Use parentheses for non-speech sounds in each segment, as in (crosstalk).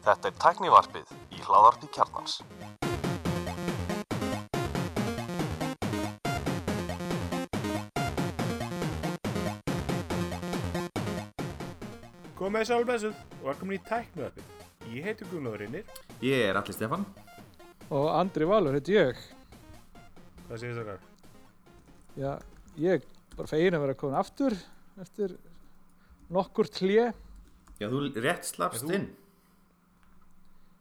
Þetta er tæknivarpið í hláðarpi kjarnans. Komið þess álbæðsuð og velkomin í tæknuðarpið. Ég heiti Guðlóður Reynir. Ég er Alli Stefan Og Andri Valur heiti ég. Hvað segir það okkar? Já, ég er bara fegin að vera komin aftur eftir nokkur tlje. Já, þú rétt slapst Já, þú- inn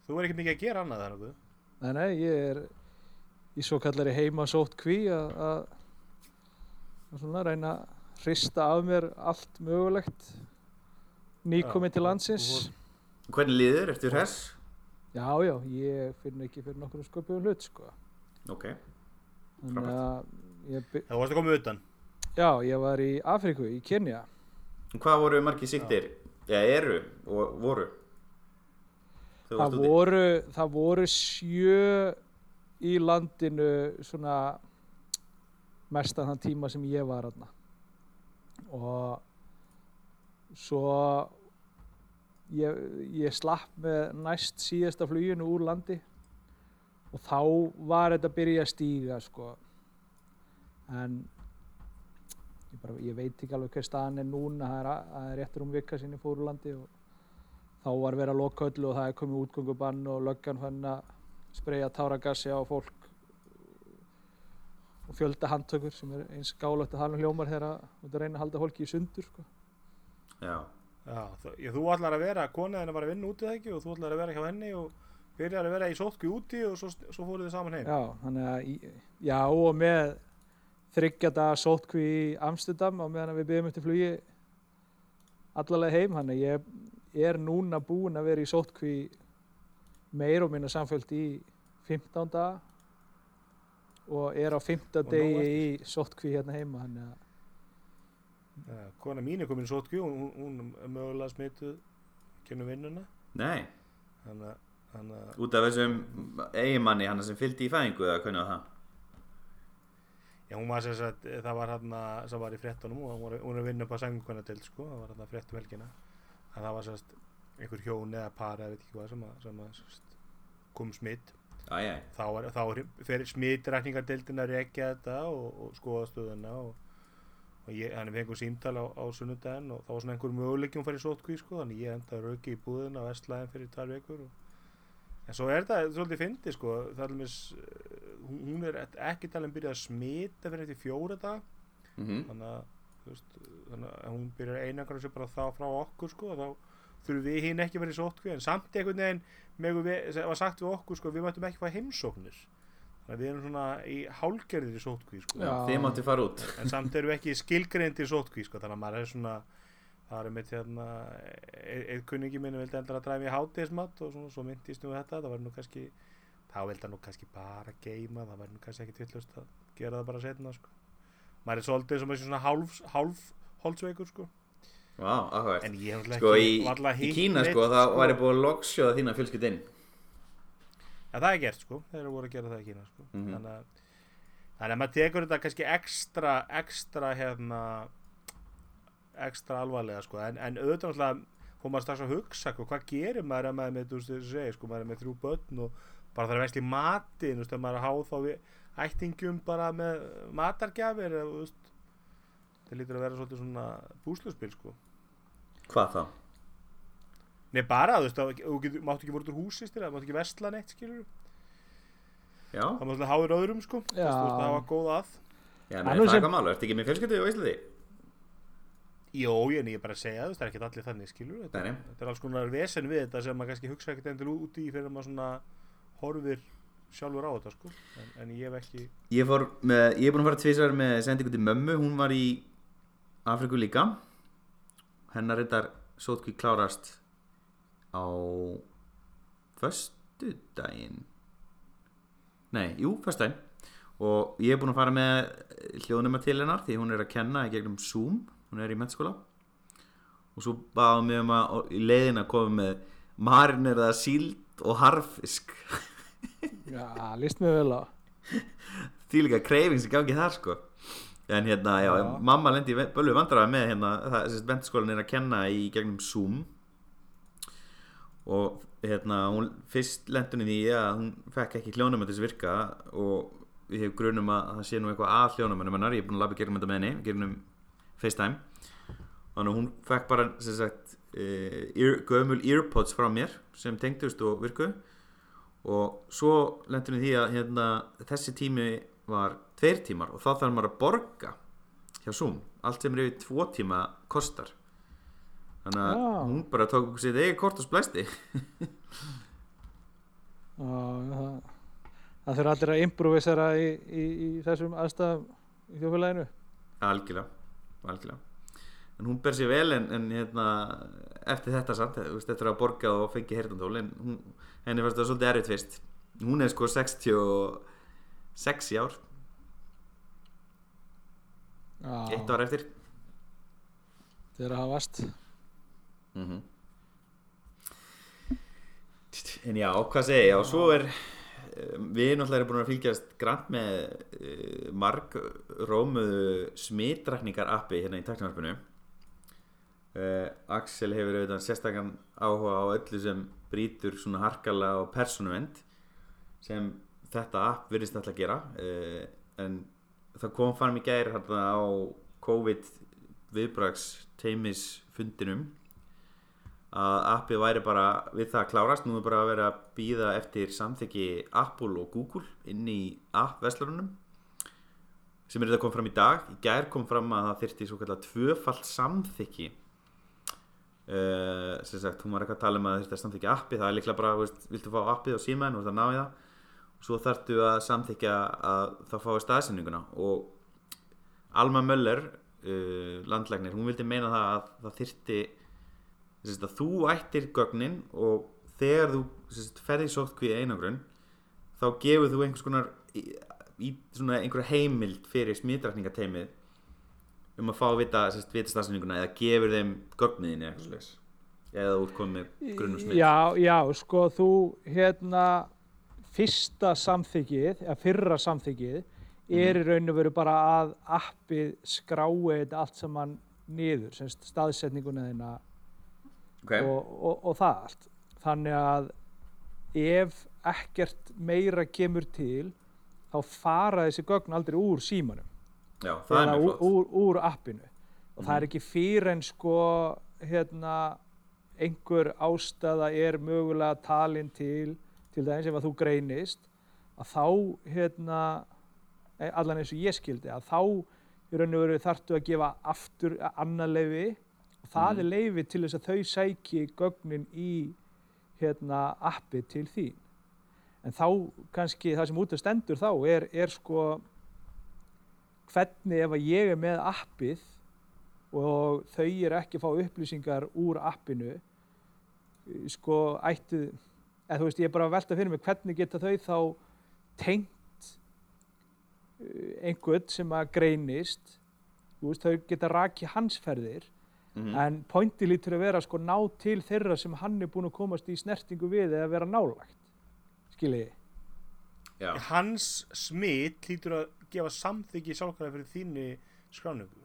Þú er ekki mikið að gera annað þannig. Nei, nei, ég er í svo kallari heimasótt kví að að- að svona reyna að hrista af mér allt mögulegt nýkomið Já, til þú- landsins. þú Hvernig liður? Ertu hress? Já, já, ég finn ekki fyrir nokkur sköpum hlut, sko. Ok Frábært. að ég, by- Það varst að koma utan. já, ég var í Afríku, í Kenya. Og Hvað voru margir siktir? Já, eru og voru. Það voru, það voru sjö í landinu svona mestan þann tíma sem ég var aðna og svo ég, ég slapp með næst síðasta fluginu úr landi. Og þá var þetta að byrja að stíga sko. En bara, ég veit ekki alveg hver staðan er núna það er, er réttur um vika sinni fór úr landi og þá var verið að loka öllu og það er komið útgöngubann og löggan fann að spreja táragassi á fólk og fjölda handtökur sem er eins gálögt að halum hljómar þegar að reyna að halda fólki í sundur sko. Já, Já, þú, ég, þú ætlar að vera, konaðin að bara vinna úti það ekki og þú ætlar að vera hjá henni og byrjar að vera í sótkví úti og svo, svo fóruð þið saman heim. já, þannig að í- já og með þryggjada sótkví í Amsterdam á meðan við byggjum eftir flugi allalega heim þannig ég er núna búinn að vera í sótkví meir og minna samfélgt í 15 daga og er á 15 Og nóg degi eftir. í sótkví hérna heima að kona mín er komin í sótkví og hún, hún er mögulega smituð kynnu vinnuna. nei Þannig að, þannig að, Út af þessum eiginmanni hann sem fylgdi í fæðingu eða hvernig var það? Já, hún var sem sagt, það var hann sem var í fréttunum og hún var, hún er að vinna upp á sangkona til, sko, það var hann að fréttum helgina. Að það var sagt einhver hjón eða par eða veit ekki hvað sem að, sem að sem sagt, kom smitt. Æjæj, þá, er, þá fer smitrækningardeildin að rekja þetta og, og skoða stöðuna og, og ég, hann fengur símtal á, á sunnudaginn og þá var svona einhver möguleikjum farið sótkví sko, þannig ég enda rauki í búðina á Vestlæðin fyrir tvær vikur og, en svo er þetta svolítið fyndi sko, það er alveg hún hún er ekki talin byrjað að smita fyrir eftir fjóra dag mhm. Þannig að, veist, þannig að hún byrjar einangra sér bara þá frá okkur sko, þá þurfum við hinn ekki að vera í sótkví en samt einhvern veginn við, sem var sagt við okkur sko, við mættum ekki fá heimsóknir. Þannig að við erum svona í hálgerðir í sótkví sko. Já. En samt erum við ekki skilgreind í sótkví sko, þannig að maður er svona það er mitt hérna einn kunningi minni vildi endur að dræfa í hátíðismat og svona, svo myndist nú þetta það var nú kannski, þá vildi hann nú kannski bara geima, það var nú kannski ekki tillust að gera það bara setna sko. maður er svolítið sem svona hálf, hálf holdsveikur sko Vá, náttúrulega Sko í, í Kína sko, það væri búið að loksjóða þína fjölskyld inn ja, það er gert sko, þeir eru voru að gera það í Kína sko. Mhm. þannig að þannig að maður tekur þetta kannski ekstra ekstra hérna ekstra alvarlega sko en, en auðvitað náttúrulega fór maður strax að hugsa sko, hvað gerir maður ef maður er með, þú veist, þessu segi, sko, maður er með þrjú börn og bara þarf að vesla í matin, þú veist, maður er að há þá við ættingjum bara með matargjafir þú veist það lítur að vera svolítið svona búsluspil sko Hvað þá? Nei bara, þú veist, að þú máttu ekki voru úr húsi styrir, það máttu ekki vesla neitt, skilur Já, það máttu alltaf háður öðrum, sko Þú veist, Já. þú veist, það var góð að já er það er hvað málu, ertu ekki með fjölskyldu á Íslandi? Jó, ég er bara að segja, veist, það er ekki allir þannig, skilur þetta, þetta er alls konar vesen við þetta sem maður kannski hugsa ekkert endur út í fyrir maður svona horfir sjálfur á þetta, sko. En, en ég hef ekki, Ég fór með, ég er búin að fara tvisar með sendingu til mömmu, hún var í Afriku líka. Hennar reyndar sótkví klárast á föstudaginn. Nei, jú, föstudaginn. Og ég er búin að fara með hljóðnuma til hennar því hún er að kenna í gegnum Zoom, hún er í mennskóla og svo báðum við um að í leiðin að koma með marineraða síld og harfisk. (laughs) Já, líst mér vel á. Því líka kreifing sem gangi þar sko. En hérna, já, Já. mamma lendi í bölvu vandræði með hérna, það, þessi mentaskólan er að kenna í gegnum Zoom. Og hérna, hún fyrst lendunni því að hún fekk ekki hljónum að þess virka og ég hef grunum að það sé nú eitthvað að hljónum hennar, ég er búin að lafa gegnum þetta með henni gegnum FaceTime. Þannig að hún fekk bara sagt uh, ear, gömul earpods frá mér sem tengdust og virku. Og svo lendunni því að hérna, þessi tími var tveir tímar og þá þarf maður að borga hjá Zoom, allt sem er yfir tvo tíma kostar. Þannig að Já. hún bara tók sér eigi kort og splæsti. (laughs) Já, það, þurfa allir að improvisera í, í, í þessum aðstæðum í þjófélaginu. algjörlega, algjörlega. En hún ber sér vel en, en hérna, eftir þetta samt eftir að borga og fengi heyrnandól en hún, henni fannst það svolítið erfitt fyrst. Hún er sko 66 í ár. Eitt Já, ár eftir. Þeir að hafast. mm en já, hvað segi ég? Og svo er um, við náttúrulega erum búin að fylgjast grann með uh, marg rómuðu smitrakningar appi hérna í taknarpinu uh, Axel hefur auðvitað sérstakann áhuga á öllu sem brýtur svona harkala og persónuvend sem þetta app virðist alltaf að gera. Uh, en það kom fram í gær hérna á COVID viðbrags teimis fundinum að appið væri bara við það að klárast. Nú er bara að vera að býða eftir samþykki Apple og Google inn í app-veslarunum sem er þetta kom fram í dag. Í gær kom fram að það þyrfti svo kallar tvöfalt samþykki. Uh, sem sagt hún var eitthvað að tala um að að samþykja appið. Það er líklega bara, veist, viltu fá appið á símaðin og það ná í það. Og svo þarftu að samþykja að það fái staðsendinguna. Og Alma Möller uh, landlæknir, hún vildi meina það að það þyrfti Sest, að þú ættir gögnin og þegar þú ferði sótt hví einangrun þá gefur þú einhvers konar í, svona einhverja heimild fyrir smitrakningateimið um að fá að vita, sest, vita stafsyninguna eða gefur þeim gögnin eða eitthvað slags eða þú ert komið með grunnum smitt Já, já, sko, þú, hérna, fyrsta samþykið, eða fyrra samþykið, er í raun og veru bara að appið skrái þetta allt saman niður, semst staðsetninguna þeina okay. og, og, og það allt. Þannig að ef ekkert meira kemur til, þá fara þessi gögn aldrei úr símanum. Já, það er mjög úr, úr, úr appinu. Og það er ekki fyrir en sko hérna einhver ástæða er mögulega talin til til dæmis ef að þú greinist að þá hérna e- allan eins og ég skildi að þá í raun og veru þarftu að gefa aftur annað leifi og það Mhm. er leifi til þess að þau sæki gögnin í hérna appi til þín en þá kannski það sem út af stendur þá er, er sko hvernig ef að ég er með appið og þau eru ekki að fá upplýsingar úr appinu sko ættu eða þú veist ég er bara að velta fyrir mig hvernig geta þau þá tengt eh, einhvern sem að greinist veist þau geta raki hans ferðir Mhm. en pointi lítur að vera sko ná til þeirra sem hann er búin að komast í snertingu við eða vera nálagt skiljiði Já, hans smitt hlýtur að gefa samþyggi sjálfkvæða fyrir þínni skráningu.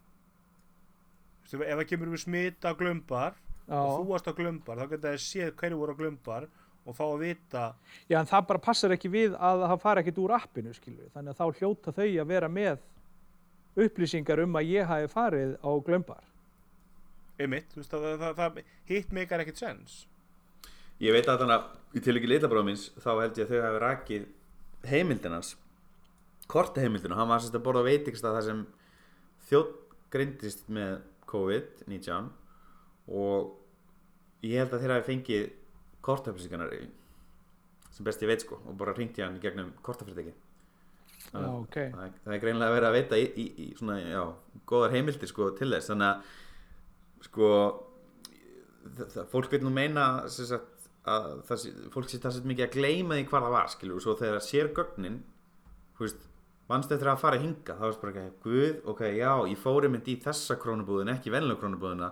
Þú veist, ef það kemur um smitt á glömbar og þú Já. varst á glömbar þá geta það séð hverju voru á glömbar og fá að vita Já, en það bara passar ekki við að það fara ekkert úr appinu, skilur Þannig að þá hljóta þau að vera með upplýsingar um að ég hafi farið á glömbar. einmitt, þú veist, það, það, það, hitt meikar ekkert sens ég veit að þannig að í tilöki litlabróðum minns þá held ég að þau hafi rakið heimildinans korta heimildinu, hann var sérst að borða á veitingstað þar sem þjótt greindist með COVID-19 og ég held að þeir hafi fengið kortaupplýsingarnar sem best ég veit sko og bara hringt í hann gegnum kortafyrirtæki Já, ok. það, er- það er greinlega að vera að veita í, í, í svona, já, góðar heimildir sko til þess. Þannig að sko það, það, fólk vil nú meina sem sagt, að það, fólk sé það sér mikið að gleyma því hvar það var skilur og svo þegar það sér gögnin vannst eftir að fara hinga þá veist bara ekki, guð, ok, já, ég fóri mynd í þessa krónubúðin, ekki venlega krónubúðina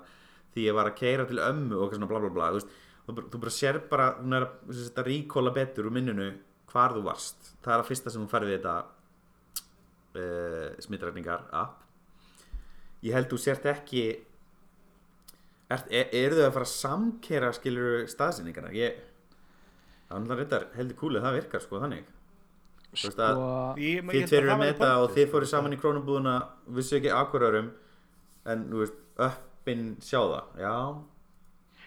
því ég var að keira til ömmu og svona bla bla bla, þú þú, þú bara sér bara, hún er að, að ríkóla betur úr minninu hvar þú varst. Það er að fyrsta sem hún færði þetta uh, smitrækningar app. Ég held þú sért ekki er, er, eru þau að fara að samkera skilur staðsynningarna ég það er náttúrulega reyndar heldur kúlið það virkar sko þannig. Þú veist að- sko, Ég- ég þið það með þetta og þið fóru sko. saman í krónubúðuna vissu ekki akkurörum en þú veist öppin sjá það. Já,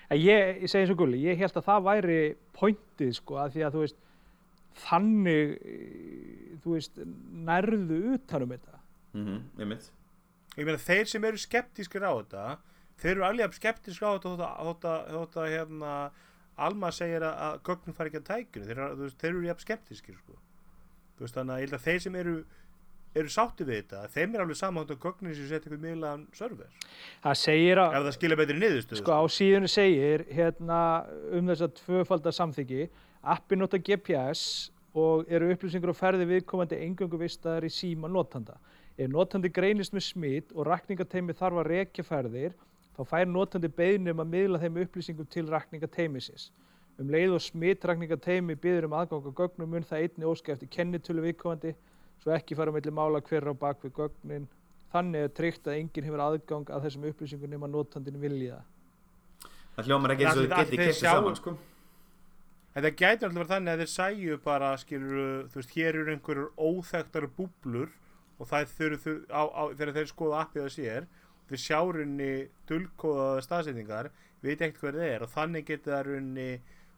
En ég, ég segi svo gulli, ég held að það væri pointið sko, að því að þú veist, þannig, eh, þú veist, nærðu utanum þetta. mhm, einmitt. Ég meina þeir sem eru skeptískir á þetta þeir eru alveg skeptískir á þetta þótt að, hérna, Alma segir að, gögnum fari ekki að tækjunu þeir, þeir eru jafn skeptískir sko. Þannig að þeir sem eru eru sátti við þetta, þeim er alveg saman að gögnin sem setja einhvern miðlaðan server Það segir að, ef það skilja betri niðurstöðu sko á síðunni segir hérna um þess að tvöfaldar samþyggi, appi nota GPS og eru upplýsingur á ferði viðkomandi engöngu vistaðar í síma notanda. Ef notandi greinist með smitt og rakningateimi þarf að rekja ferðir, þá fær notandi beiðni um að miðla þeim upplýsingum til rakningateimisins. Um leið og smittrakningateimi byður um aðgang á gögnum mun það einni óska eftir kennitölu viðkomandi, svo ekki fara mellir mála hver er á bak við gögnin. Þannig er tryggt að enginn hefur aðgang að þessum upplýsingum nema notandin vilja það. það hljómar ekki eins og Það- þið það- geti þeir kiptið sjá- saman sko En það gæti alltaf verið þannig að þeir sæju bara, skilur, þú veist, hér eru einhverjur óþekktar búblur og það þurfu, þau- á, á, þegar þeir skoða appið að sér, þeir sjá runni dulkóðaða staðsetningar, veit ekkert hver það er og þannig getur það runni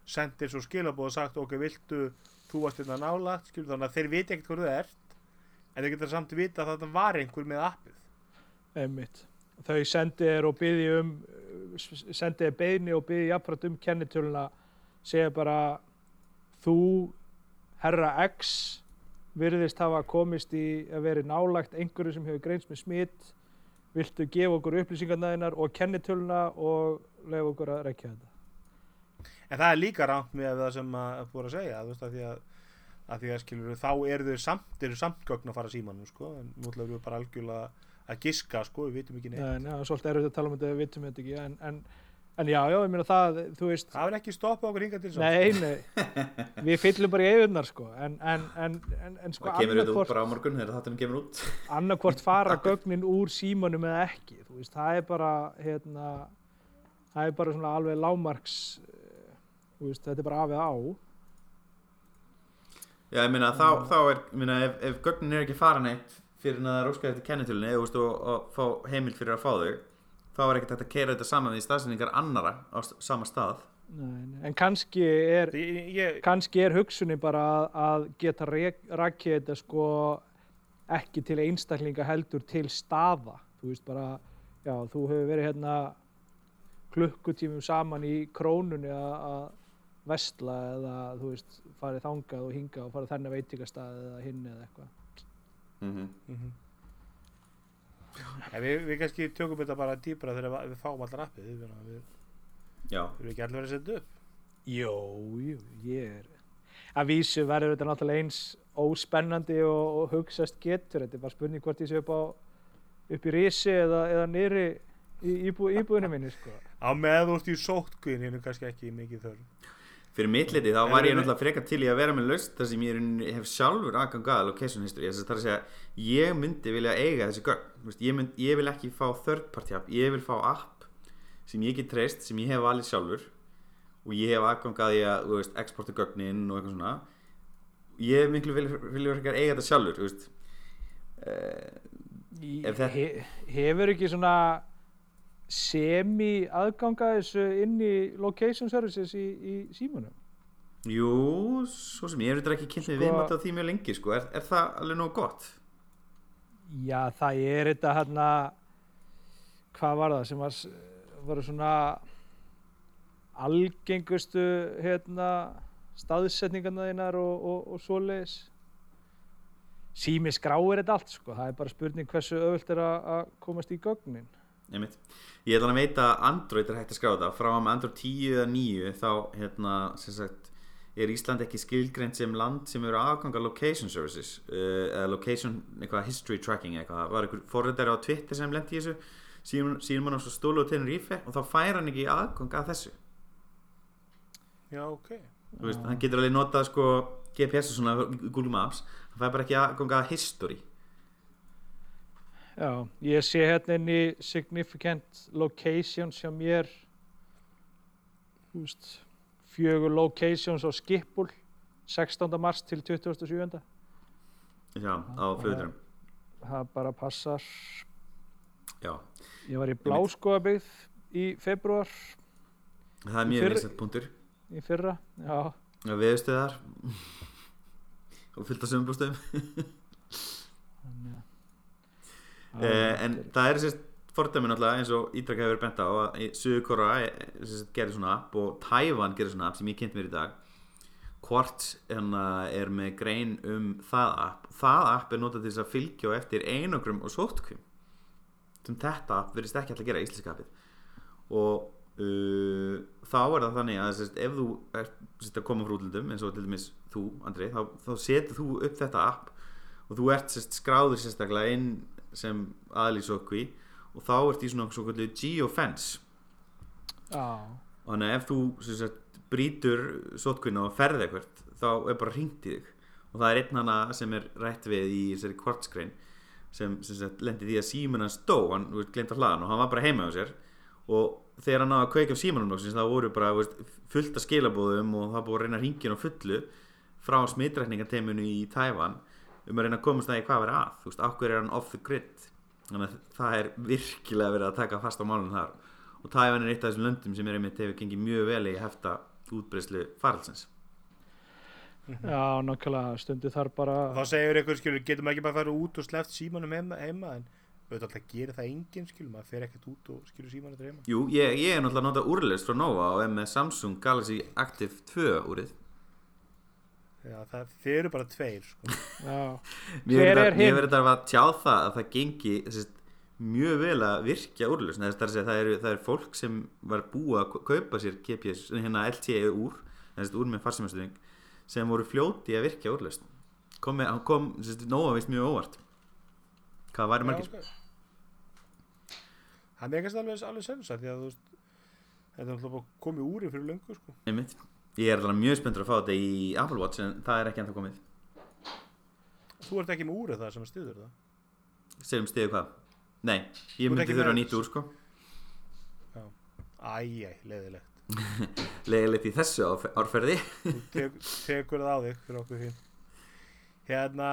sendir svo skilabóð og sagt, ok, viltu, þú varst hérna nálagt, skilur, þannig að þeir veit ekkert hver það er, en þeir geta samt vita að þetta var einhver með appið. Einmitt. Þau sendi þér og byði um sendi þér beðni og byði jafnframt um kennitöluna segja bara þú herra X virðist hafa komist í að veri nálagt einhverju sem hefur greinst með smitt viltu gefa okkur upplýsingarna þínar og kennitöluna og lefa okkur að rekja þetta En það er líka rámt með það sem að búið að segja, þú veist, að því að, að, því að skilur, þá eru þau samt, eru samt gögn að fara símanum, sko, en nú ætlum við bara algjörlega að giska, sko, við vitum ekki neitt. Nei, nei, það er svolítið erfitt að tala um þetta við vitum þetta ekki en, en, en já, já, ég meina það þú veist, Það er ekki stoppað okkur hingað til samt. nei, nei. Við fyllum bara í eigunar sko. En, en, en, en, en sko það kemur þetta út bara á morgun þegar þáttunum kemur út. annarkvort fara gögnin úr símanum eða ekki, þú veist, það er bara hérna, það er bara svona alveg lámarks eh, þú veist, þetta er bara af eða á. Já, ég meina, þá, þá er, meina, ef, ef gögnin er ekki fara neitt fyrir að það er óskæði eftir kennitölunni eða, þú veist, og, og fá heimild fyrir að fá þau þá er ekkert að keira þetta saman við staðsendingar annara á sama stað nei, nei. en kannski er Ég, ég, kannski er hugsunin bara að, að geta rakið þetta sko ekki til einstaklinga heldur til staða þú veist bara, já, þú hefur verið hérna klukkutímum saman í krónunni að að vestla eða þú veist farið þangað og hingað og farið þennan veitingastað eða hinn eða eitthvað mm -hmm. mm við, við kannski tökum þetta bara dýpra þegar við, við fáum allar appið, við, við, Já, við erum ekki allir verið að setja upp. Jó, jú, ég er að vísu verður þetta náttúrulega eins óspennandi og, og hugsast getur þetta er bara spurning hvort ég sé upp á upp í risi eða, eða niðri í íbú, íbúðinu minni sko. Á með þú ert í sótkvinn, hérna kannski ekki mikið þörf. Fyrir mitt liti þá var ég náttúrulega frekar til í að vera með laust þar sem ég hef sjálfur aðgangað location history, þess að það er að segja ég myndi vilja eiga þessi gögn. Ég, mynd, ég vil ekki fá third party app. Ég vil fá app sem ég get treyst sem ég hef valið sjálfur og ég hef aðgangað í að veist, exporta gögnin og eitthvað svona. Ég miklu vilja, frekar eiga þetta sjálfur uh, hefur ekki svona semi aðganga þessu inn í location services í, í símanum jú, svo sem ég er þetta ekki kynnt með Sko- viðmátt á því mjög lengi sko. er, er það alveg nóg gott? Já, það er þetta hérna hvað var það sem var, voru svona algengustu hérna staðsetningarna þínar og, og, og svoleiðis sími skráir þetta allt sko, það er bara spurning hversu öðvöld er að komast í gögnin Einmitt. Ég ætla að veita að Android er hægt að skrá þetta. Frá með Android 10 eða 9 þá hérna, sagt, er Ísland ekki skilgreint sem land sem eru aðganga location services uh, eða location eitthvað history tracking eitthvað. Var einhver forrættari á Twitter sem lendi í þessu? Síðan, mann á stólu og tenur ífe og þá fær hann ekki aðgang að þessu. Já, ok. Hann getur alveg notað sko GPS og svona Google Maps. Hann fær bara ekki aðgang að history Já, ég sé hérna inn í significant locations hjá mér veist, fjögur locations á Skipul 16. mars til 27. Já, á flugðurum Það bara passar. Já, Ég var í Bláskóðabyggð í februar það er mjög vinsett punktur í fyrra. Já, Viðstöðar og þannig að- eh, En það er sérst fordæmi náttúrulega eins og Ítrak hefur bent á að í Suðurkora gerir svona app og Tævan gerir svona app sem ég kynnt mér í dag. Quartz hérna, er með grein um það app. Það app er notað til þess að fylgja á eftir einogrum og sótkvim sem þetta app verðist ekki alltaf að gera í íslenska appið. Og uh, þá er það þannig að sérst, ef þú ert sérst, að koma frá útlöndum eins og til dæmis þú Andri þá, þá setur þú upp þetta app og þú ert sérst, skráður sérstaklega inn sem aðlýsokvi og þá ert í svona svo kvöldu geofence. Já, þannig að ef þú sagt, brýtur sótkvinna og ferði eitthvað þá er bara hringt í þig. Og það er einn hana sem er rætt við í þessari kvartskrein sem, sem sagt, lendi því að síminn hans dó. Hann glemt að hlaðan og hann var bara heima á sér. Og þegar hann náði að kveikja á loksins, þá voru bara veist, fullt af skilabóðum og það búið að reyna að ringja á fullu frá smitrækningateiminu í Tævan um að reyna að komast að því hvað verið að þú veist, ákveður er hann off the grid? Þannig að það er virkilega verið að taka fast á málun þar. Og Tævan er eitt af þessum löndum sem er einmitt hefur gengið mjög vel í að hefta útbreyslu faraldsins. Já, nákvæmlega stundu þar bara þá segir ykkur skilur, getum ekki bara að fara út og sleppt símanum heima, heima en auðvitað alltaf gerir það enginn skilur, maður fer ekkert út og skilur símanum heima. Jú, ég, ég er náttúrulega að nota úrlist frá Nova og er með Samsung Galaxy Active 2 úrið Já, það, þeir eru bara tveir sko. já, (laughs) Mér er er hinn? verið að tjá það að það gengi sérst, mjög vel að virkja úrlust það, er, það, er, það er fólk sem var búið að kaupa sér GPS hérna LTE úr, þessi úr með farsimastöðing sem voru fljóti að virkja úrlust kom, með, hann kom sérst, Nova vist mjög óvart hvað væri margir Já, ok. Það er kannski alveg, alveg sens að því að þú veist þetta er alltaf komið úri fyrir löngu sko. Einmitt. Ég er alveg mjög spenntur að fá þetta í Apple Watch en það er ekki ennþá komið. Þú ert ekki með úrið það sem stiður það? Segjum stiðu hvað? Nei, ég myndi þurfa að nýta úr sko. Æjæ, leðilegt Legilegt (laughs) í þessu árf- árferði. Tek, tekur það á þig fyrir okkur hinn Hérna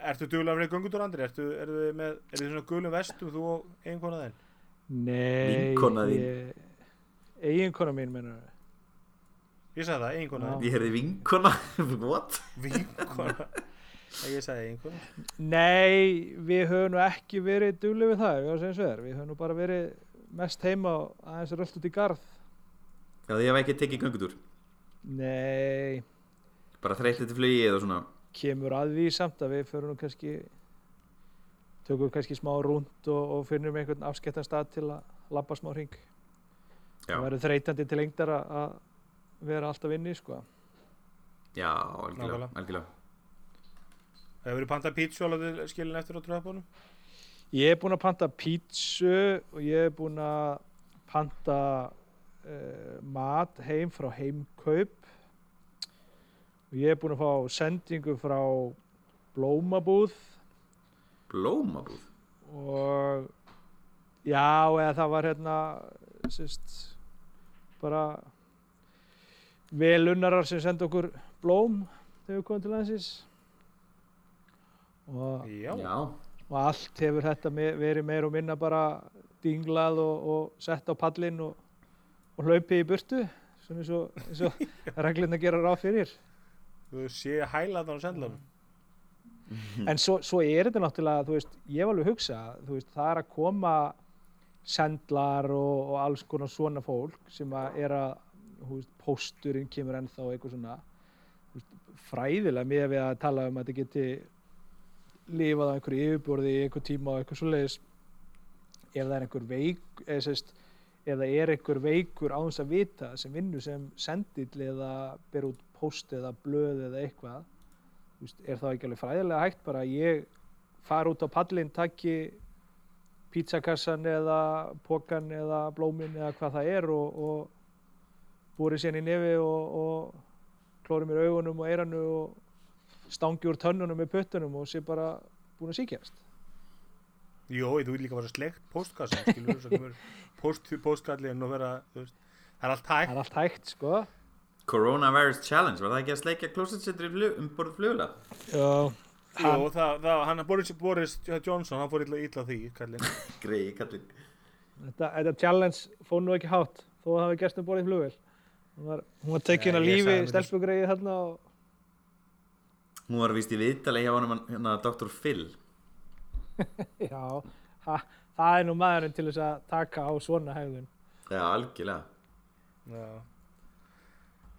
Ertu duglega fyrir göngutúr Andri? Ertu, ertu með, er þið svona gulum vestum þú og eiginkona þinn? nei Vinkona þín. ég, eiginkona mín menur Ég sagði það, Já. þinn Ég heyrði vinkona (laughs) What? Vinkona Ég sagði eiginkona Nei, við höfum nú ekki verið duglega við það, að. Við höfum nú bara verið mest heima og aðeins rölt út í garð. Já, því ég hef ekki tekið göngutúr Nei, Bara þreytt til flugið og svona kemur að því samt að við förum nú kannski, tökum kannski smá rúnd og, og finnum einhvern afskettan stað til að labba smá hring. Já, Það verður þreytandi til lengdar að- að vera alltaf inni, sko. já algjörlega, algjörlega. Hefur verið pantað pítsu alveg skilin eftir á tröðbónum? Ég er búinn að panta pítsu og ég er búinn að panta uh, mat heim frá heimkaup og ég er búinn að fá sendingu frá blómabúð Blómabúð og já, eða það var hérna sérst bara velunnarar sem senda okkur blóm þegar við komum til landsins. Og og allt hefur þetta me verið meir og minna bara dinglað og, og sett á pallinn og, og hlaupið í burtu svona eins og, eins og (laughs) reglirna gera ráð fyrir. Þú sé hælaðan á sendlanum. en svo, svo er þetta náttúrulega þú veist, ég hef alveg hugsa þú veist, það er að koma sendlar og, og alls konar svona fólk sem að er að veist, pósturinn kemur ennþá eitthvað svona veist, fræðilega með við að tala um að þetta geti lifað á einhverju yfirborði í einhver tíma og eitthvað svoleiðis. Ef það er einhver veik eða, sérst, ef það er einhver veikur á þess að vita sem vinnur sem sendill eða ber út póst eða blöð eða eitthvað veist, er það ekki alveg fræðilega hægt bara að ég fara út á pallin takki pizzakassan eða pokan eða blómin eða hvað það er og, og búri sérn í nefi og, og klóri mér augunum og eiranu og stangi úr tönnunum með puttunum og sé bara búin að síkjast Jó, þú vil líka vera slegt postkassan, skilur, (laughs) post, postkallin og vera, veist, það er allt hægt. er allt hægt sko Coronavirus Challenge, var það ekki að sleikja klósetsetri flug, um borð flugla? Já, Jó, það, það, hann Boris, Boris Johnson, hann fór illa, illa því, kallin. (laughs) Grei, kallinn. þetta, þetta challenge fór nú ekki hátt þó að það hafi gerst um borðið flugvél hún var, hún var tekin Nei, að lífi stelpugreið þarna og Hún var vist í viðtali hjá honum, hann- hérna, Dr. Phil. (laughs) já, ha, það er nú maðurinn til þess að taka á svona hegðun Já, algjörlega. Já.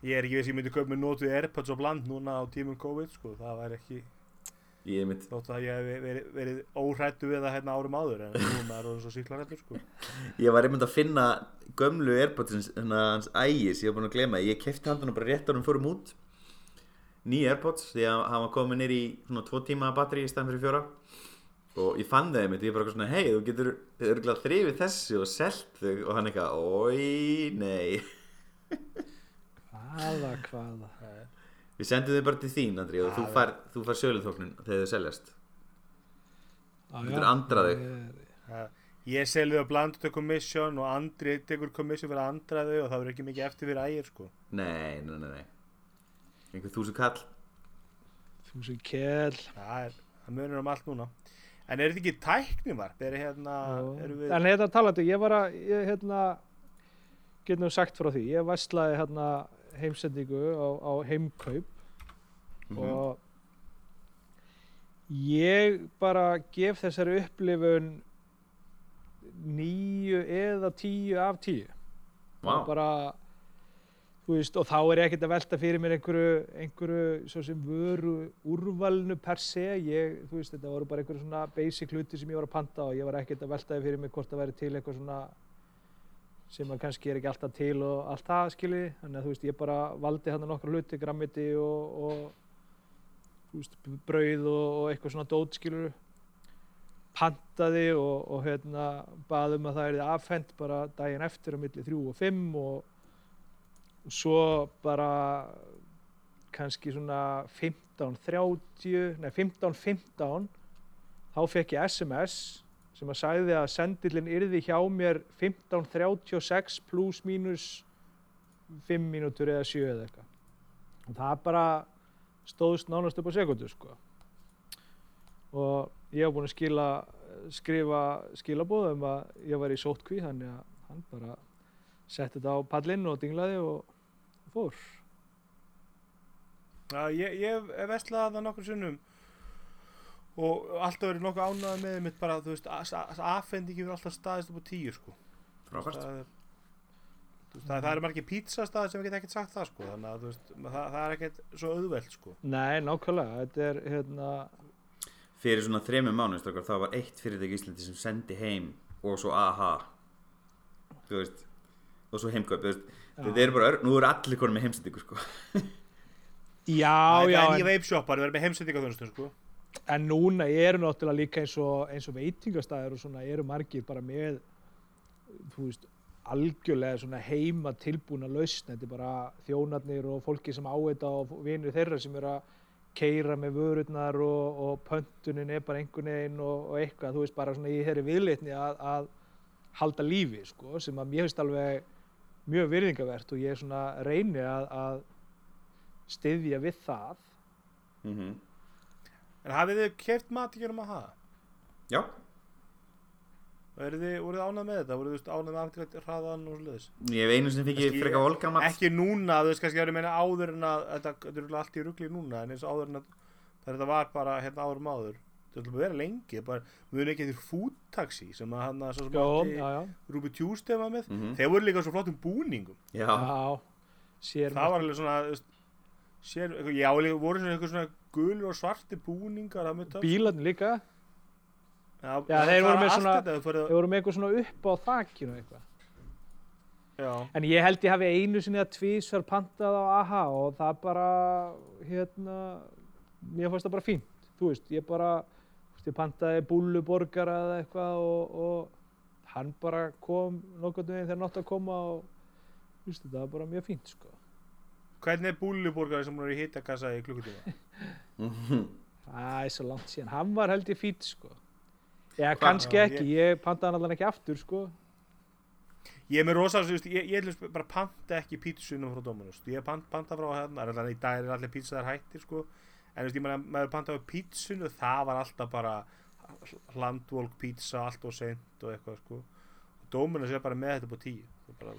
Ég er ekki veist, ég myndi köpa með notuð Airpods og bland núna á tímum COVID, sko, það væri ekki, Ég er mitt, þótt að ég hef verið, verið óhrættu við það hérna árum áður, en núna er það svo síklarhættur, sko. (laughs) ég var einmitt að finna gömlu Airpodsins, hérna hans ægis, ég var búin að glema, ég kefti handan og bara rétt árum fórum út. Nýja Airpods, því að hann var komið nýr í svona tvo tíma batteri í stæðan fyrir fjóra. Og ég fann það einmitt, ég bara eitthvað svona, hei, þú getur örgulega þrifið þessu og selt þau og hann eitthvað, oi, nei. hvaða, hvaða Við sendum þau bara til þín, Andri, og þú fær, þú fær söluþóknin þegar þau seljast. Já, getur já. andrað þig. Ég- selði það bland til commission og Andri tekur commission fyrir að andra þau og það verður ekki mikið eftir fyrir ægir, sko. Nei, nei, nei, nei. Einhver þúsund kall. þú sem kell Það er, það munur um allt núna. En er þetta ekki tæknivarp? Er hérna, erum við... en hérna talandi, ég var að ég, hérna, get nú sagt frá því ég væslaði hérna heimsendingu á, á heimkaup. Mhm. og ég bara gef þessari upplifun níu eða tíu af tíu. Vá, og bara veist, og þá er ég ekkert að velta fyrir mér einhverju, einhverju svo sem vöru úrvalinu per se. Ég, þú veist, þetta voru bara einhverju svona basic hluti sem ég var að panta og ég var ekkert að velta fyrir mér hvort það væri til eitthvað svona sem að kannski er ekki alltaf til og allt það skilji, þannig að þú veist, ég bara valdi hann nokkra hluti, grammiti og, og þú veist, brauð og, og eitthvað svona dót skilur pantaði og, og hérna baðum að það er afhent bara daginn eftir á milli þrjú og fimm og, svo bara kannski svona 15.30 nei 15.15 þá fekk ég SMS sem að sagði að sendillin yrði hjá mér 15.36 pluss mínus 5 mínútur eða 7 eða eitthvað. Og það bara stóðst nánast upp á sekundu sko. Og ég hef búin að skila skrifa skilabóð um að ég var í sótkví þannig að hann bara setti þetta á pallinn og dinglaði og fór. Já, ég, hef veslaði það nokkur sinnum og alltaf verið nokkuð ánægð með mitt bara, þú veist, aðfendingi verið alltaf staðist upp á tíu, sko. frábært. Það þú veist, það, það eru margir pítsastaði sem get ekkert sagt það, sko, þannig að, þú veist, það, það er ekkert svo auðvelt, sko. Nei, nákvæmlega, þetta er hérna Fyrir svona mánuð, strókar, það var eitt fyrirtæki í Íslandi sem sendi heim og svo AHA. Þú veist, og svo heimkaup, þú veist. Þetta er bara, nú eru allir konum með heimsendingu, sko. Já, það já, er en, nýja veipshoppar, við erum með heimsendingaþjónustum, sko. En núna eru náttúrulega líka eins og, eins og veitingastæður og svona eru margir bara með þú veist, algjörlega heima tilbúna lausn, þetta er bara þjónarnir og fólki sem á þetta og vinir þeirra sem eru að keira með vörurnar og, og pöntunin er bara einhvern veginn og, og eitthvað, þú veist, bara svona í þeirri viðleitni að, að halda lífi, sko, sem að mér finnst alveg mjög virðingavert og ég svona reyni að, að styðja við það. Mm En hafið þið keft mat í gerum að hafa? Já, Og eru þið, voruð þið ánægð með þetta? Voruð þið ánægð með afgreitt hraðan og svoleiðis? ég hef einu sem fikk ég freka volgamat. Ekki núna, þú veist kannski að ég meina áður en að þetta, þetta er örugglega allt í rugli núna en eins og áður en að þetta var bara hérna árum áður þetta er að vera lengi, bara muni ekki eftir food taxi sem að hann að svo sem Já, átti já, já, Ruby Tuesday var með Mhm. þeir voru líka svo flottum búningum Já, já, sér það var alveg svona sér, já, voru svona eitthvað svona gulur og svarti búningar það bílarnir líka já, Já, það þeir voru með svona- þetta, farið Þau voru með eitthvað svona upp á þakkinu En ég held ég hafi einu sinni að tvísvar pantað á AHA og það bara, hérna, mér fannst það bara fínt. Þú veist, ég bara, ég pantaði búlluborgara eða eitthvað og, og hann bara kom nokkurnu veginn þegar nátt að koma og, veist, þetta var bara mjög fínt, sko. hvernig er búluborgari sem voru í hitakassa í klukkutíma (laughs) Það er svo langt síðan. Hann var held ég fínt, sko. Já, kannski ekki, ég pantaði hann allan ekki aftur sko. Ég er með rosa, þú veist, ég, ég ætlum bara panta ekki pítsunum frá Dominus ég pant, panta frá hérna, í dag er allir pítsaðar hættir sko en þú veist, ég meina, maður pantaði pítsunum það var alltaf bara hlandvolk pítsa, allt og seint og eitthvað sko Dominus er bara með þetta på tíu bara,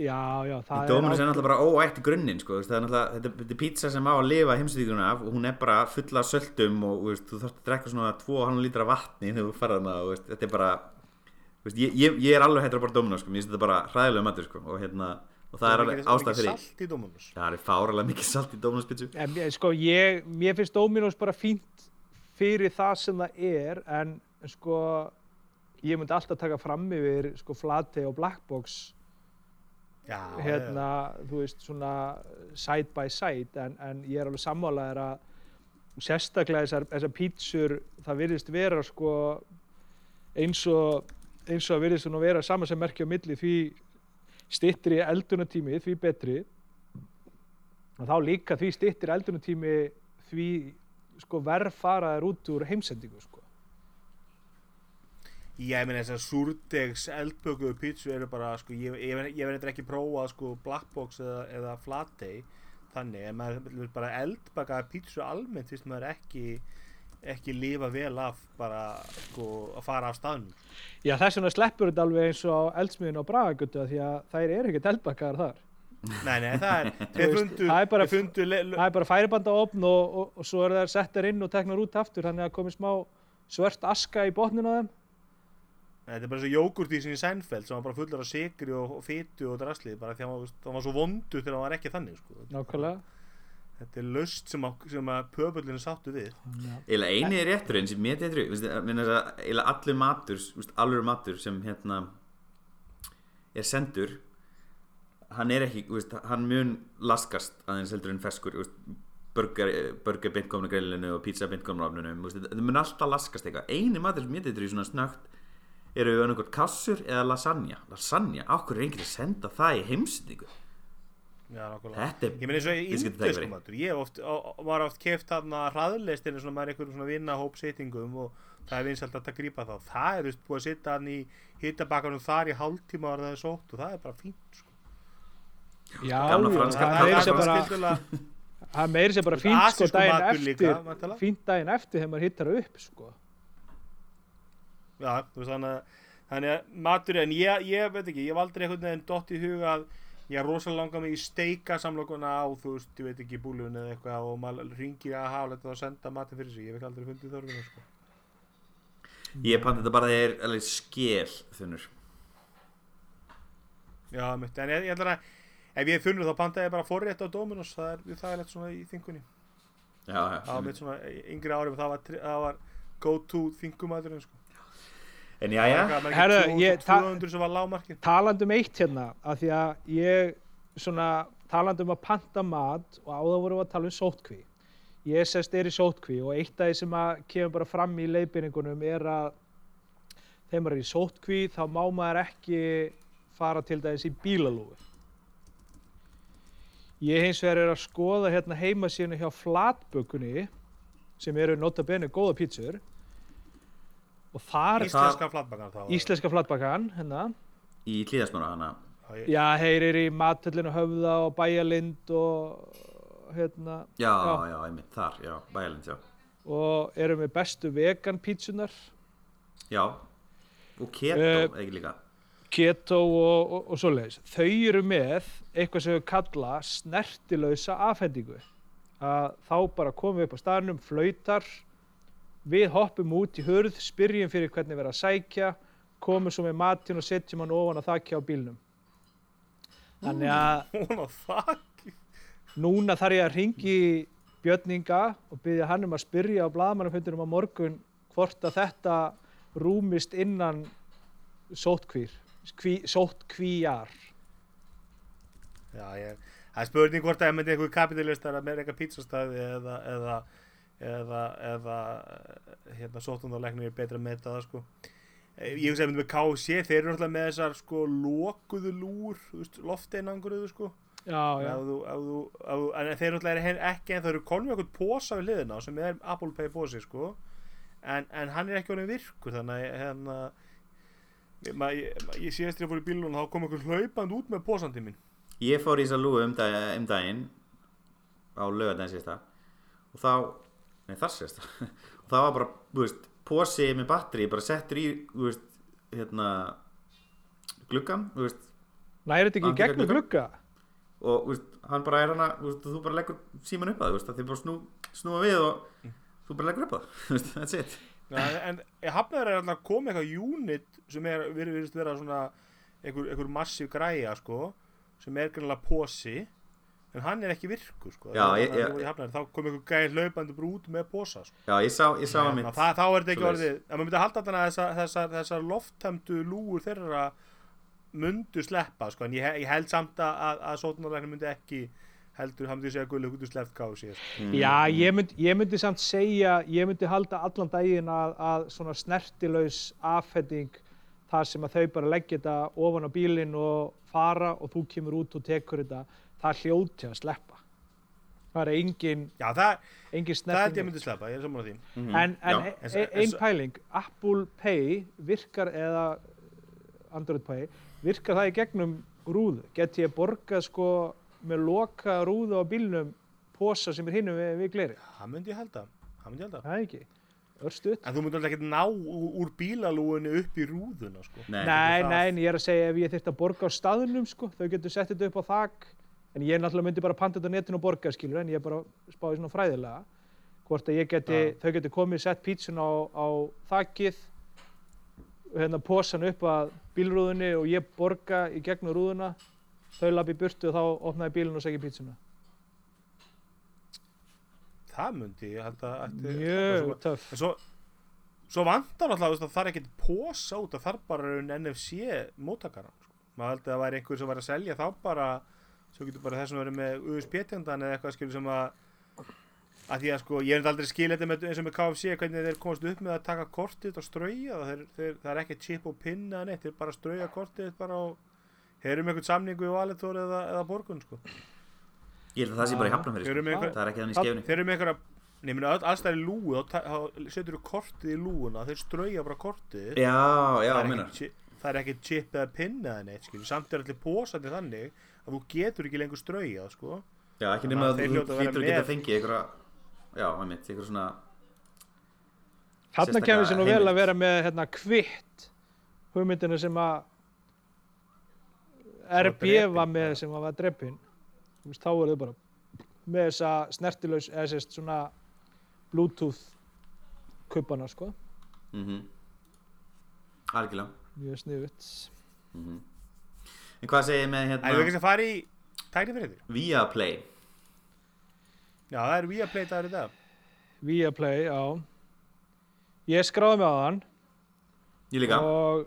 Já, já, það Dóminus er náttúrulega bara óætt í grunninn sko, þú veist, það er náttúrulega, þetta, þetta er pizza sem á að lifa heimsvíkuna af og hún er bara fulla af söltum og þú veist, þú þarfst að drekka svona 2,5 lítra vatni þegar þú ferðar hana og þú veist, þetta er bara þú veist, ég, ég, ég er alveg hættur að bara Dóminus sko, mér finnst þetta bara hræðilega matur sko, og hérna, og það er alveg ástæð fyrir mikið salt í Dominus það er fáralega mikið salt í Dóminus pizzu En, sko, ég, mér finnst Dominos bara fínt fyrir það sem það er en sko ég myndi alltaf taka fram yfir sko Flatey og Blackbox Já, hérna, þú veist, svona side by side en, en ég er alveg sammálaðir að sérstaklega þessar, þessar pítsur það virðist vera sko eins og eins og það virðist svona vera saman sem merkja á milli því styttri eldunartími því betri og þá líka því styttri eldunartími því sko verð faraðir út úr heimsendingu sko. Ég meina þessar súrdegs eldbökuðu pítsu eru bara, sko, ég, ég, ég, ég verður ekki prófað, sko, Blackbox eða, eða Flatey, þannig, en maður vil bara eldbakaða pítsu almennt, fyrst maður ekki, ekki lifa vel af bara, sko, að fara af staðnum. Já þess vegna sleppur þetta alveg eins og eldsmiðin á Bragagötu því að þær eru ekkert eldbakkaðar þar Nei, nei, það er, (laughs) fundu, það er bara- er bara færibanda opn og, og, og svo er það settar inn og teknar út aftur þannig að komið smá svört aska í botninu á þeim þetta er bara svo jógurtísin í Seinfeld sem var bara fullur af sigri og, og fytu og drasli, bara því að hann var, svo vondu þegar hann var ekki þannig, sko. nákvæmlega Þetta er löst sem að, sem að pöbullinu sáttu við. Eila eini er rétturinn sem mér dettur í, eila allur matur allur matur sem hérna er sendur hann er ekki, veist, hann mun laskast aðeins heldur en feskur burger, burger beintkomna grillinu og pizza beintkomna ofninu það mun alltaf laskast eitthvað eini matur sem mér dettur í svona snögt eru annarkot kassur eða lasagna lasagna, okkur er einhverju að senda það í nákvæmlega. þetta er Ég meina eins og í matur, ég hef oft, á, var oft keft þarna hraðleistinu svona maður einhverjum svona vinnahóp settingum og það er vinsalt að grípa þá. Það er veist búið að sitta hann í hittabakanum þar í hálftíma og það er sótt og það er bara fínt sko. já, Gamla já, franska það sko. sér bara Þú fínt sko daginn eftir fínt daginn eftir þegar maður hittar upp sko þú veist þannig að þannig að matur, en ég, ég veit ekki, ég hef aldrei einhvern veginn dott í huga að ég er rosalega langa mig í steika samlokuna á, þú veist, ég veit ekki búlun eða eitthvað og maður ringir að hafa og senda matin fyrir sig, ég hef aldrei fundið þörfina sko. ég panta þetta bara þegar alveg skél þunnur Já, mitt, en ég, ég ætla að ef ég er þunnur þá pantaði ég bara forrétt á Dominos. Það er það er lett svona í þingunni já, já, það var mitt svona yngri árum það var, það var go to þingumadurinn sko. En já, já Herðu, ég- ta- 200 sem var lágmarkin talandi um eitt hérna af því að ég svona talandi um að panta mat og áður vorum við að tala um sótkví ég sest er í sótkví og eitt af því sem að kemur bara fram í leiðbyrningunum er að þegar maður er í sótkví þá má maður ekki fara til dæmis í bílalúfi ég hins vegar er að skoða hérna heimasíðinu hjá flatbökunni sem eru nota bene góða pítsur og þar íslenska flatbakan þá íslenska flatbakan hérna. Í hlýðasmára hana. Já, eru í matöllinu höfða og bæjalind og hérna já, Já. já, einmitt, þar, já, bæjalind, já. Og eru með bestu vegan pítsunar já, og keto, Eh, ekki líka. keto og, og, og svoleiðis. Þau eru með eitthvað sem við kalla snertilausa afhendingu. Að þá bara komum við upp á staðnum, flautar, við hoppum út í hurð, spyrjum fyrir hvernig við erum að sækja, komum svo með matinn og setjum hann ofan á þakki á bílnum. Þannig að (laughs) núna þarf ég að ringi Björninga og byggja hann um að spyrja á blaðmannafundunum á morgun hvort að þetta rúmist innan sótkvír, kví, sótkvíjar. Já, ég, það er spurning hvort að ég myndi einhver kapitalistar að með eitthvað pizzastæði eða eða, eða, eða hérna sóttundarleiknir er betra að meta það sko. Eh, ég hugsa að myndi með KC þeir eru alltaf með þessar sko lokuðu lúr lofteinangruðu sko. Já, já. ef þú, ef þú, ef þú, en þeir eru alltaf ekki en það eru konum eitthvað posa við hliðina á sem er Apple Pay posi sko. En, en hann er ekki orðin virkur þannig að hérna ég, síðast þegar ég fór í bílun þá kom einhver hlaupand út með posandi minn Ég fór í lúu um, dag, um daginn á lögadaginn síðasta og þá, nei þar síðasta og (laughs) það var bara, þú veist, posi með batteri bara settur í, þú veist hérna gluggan, þú veist. Næri þetta ekki í gegnum glugga? og þú veist, hann bara er hana þú, veist, þú bara leggur síman upp að það, þú veist, að þið bara snú, snúa við og þú bara leggur upp að það, (laughs) þú veist, that's it. Já, en hafnaður er alltaf komið eitthvað unit sem er, við virðist vera svona einhver, einhver massív græja sko, sem er greinlega posi en hann er ekki virkur sko. Já, ég- að ég- þá kom einhver gæði hlaupandi bara út með posa sko. Já, ég sá, ég sá að Hérna, mynd það, þá er þetta ekki orðið að maður myndi halda þarna að þessar, þessar, þessar lofthemdu lúur þeirra mundu sleppa sko, en ég, he- ég held samt að, að, að sótunarlegni myndi ekki heldur, hann myndi segja út úr sleppt síðast Mm. Já, ég myndi, ég myndi samt segja, ég myndi halda allan daginn að, að svona snertilaus afhending þar sem að þau bara leggja þetta ofan á bílinn og fara og þú kemur út og tekur þetta, það hljóti að sleppa. Það er engin, Já, það, engin það held ég myndi sleppa, ég er saman á því Mhm. En, en Já. e- En- e- en ein svo- pæling, Apple Pay virkar eða Android Pay, virkar það í gegnum rúðu? Get ég borgað sko með loka rúðu á bílnum posa sem er hinum við, við gleri? Það myndi ég halda, það myndi ég halda Það er ekki. Örstuðt. En þú myndi alltaf ekki ná úr, úr bílalúinu upp í rúðuna sko. Nei, Nei, nei, ég er að segja ef ég þyrfti að borga á staðnum sko, þau getur sett þetta upp á þak en ég náttúrulega myndi bara panta þetta á netinu og borga skilur en ég bara spáði svona fræðilega hvort að ég geti, Já. þau getur komið sett pítsun á, á þakið hérna posan upp að bílrúðunni og ég borga í gegnum rúðuna þau lapi í burtu og þá opnaði bílun og segja pítsuna Það myndi ég halda ætti- mjög töff svo, svo vantar alltaf að það er ekkert posa út að það er bara raun NFC móttakaran sko. maður held að það væri einhver sem var að selja þá bara svo getur bara þessum verið með USB-tendan eða eitthvað skilur sem að að því að sko, ég hef aldrei skil þetta með, eins og með KFC hvernig þeir komast upp með að taka kortið og strauja það, þeir, þeir, það er ekki chip og pinna neitt, þeir bara strauja kortið bara og með einhvern samningu í Valitor eða, eða borgun sko. Ég held að það sé bara í hafnafyrir eru sko. Það er ekki þannig skefni þeir eru með einhverja nefnir all, alls það er lúu þá, ta- þá setur þú kortið í lúuna þeir strauja bara kortið Já, já, það, er ekki, það er ekki chip eða pinna neitt skilur. samt er allir pósandi þannig að þú getur ekki lengur strauja sko. Já, ekki nema að að þú vera hlýtur að fengið einhverja Já, einmitt, einhverja svona Þarna kemur sér nú vel að vera með hérna kvitt hugmyndina sem að RB var með sem að var dreppin þá er þau bara með þessa snertilaus eða sérst svona bluetooth kuppana sko. Mm Algjörlega. Mjög sniðvitt mm En hvað segir með en við hérna ekki að fara í tækni fyrir því Viaplay. Já það er Viaplay dagur í dag. Viaplay, já. Ég skráði mig á hann. Ég líka. Og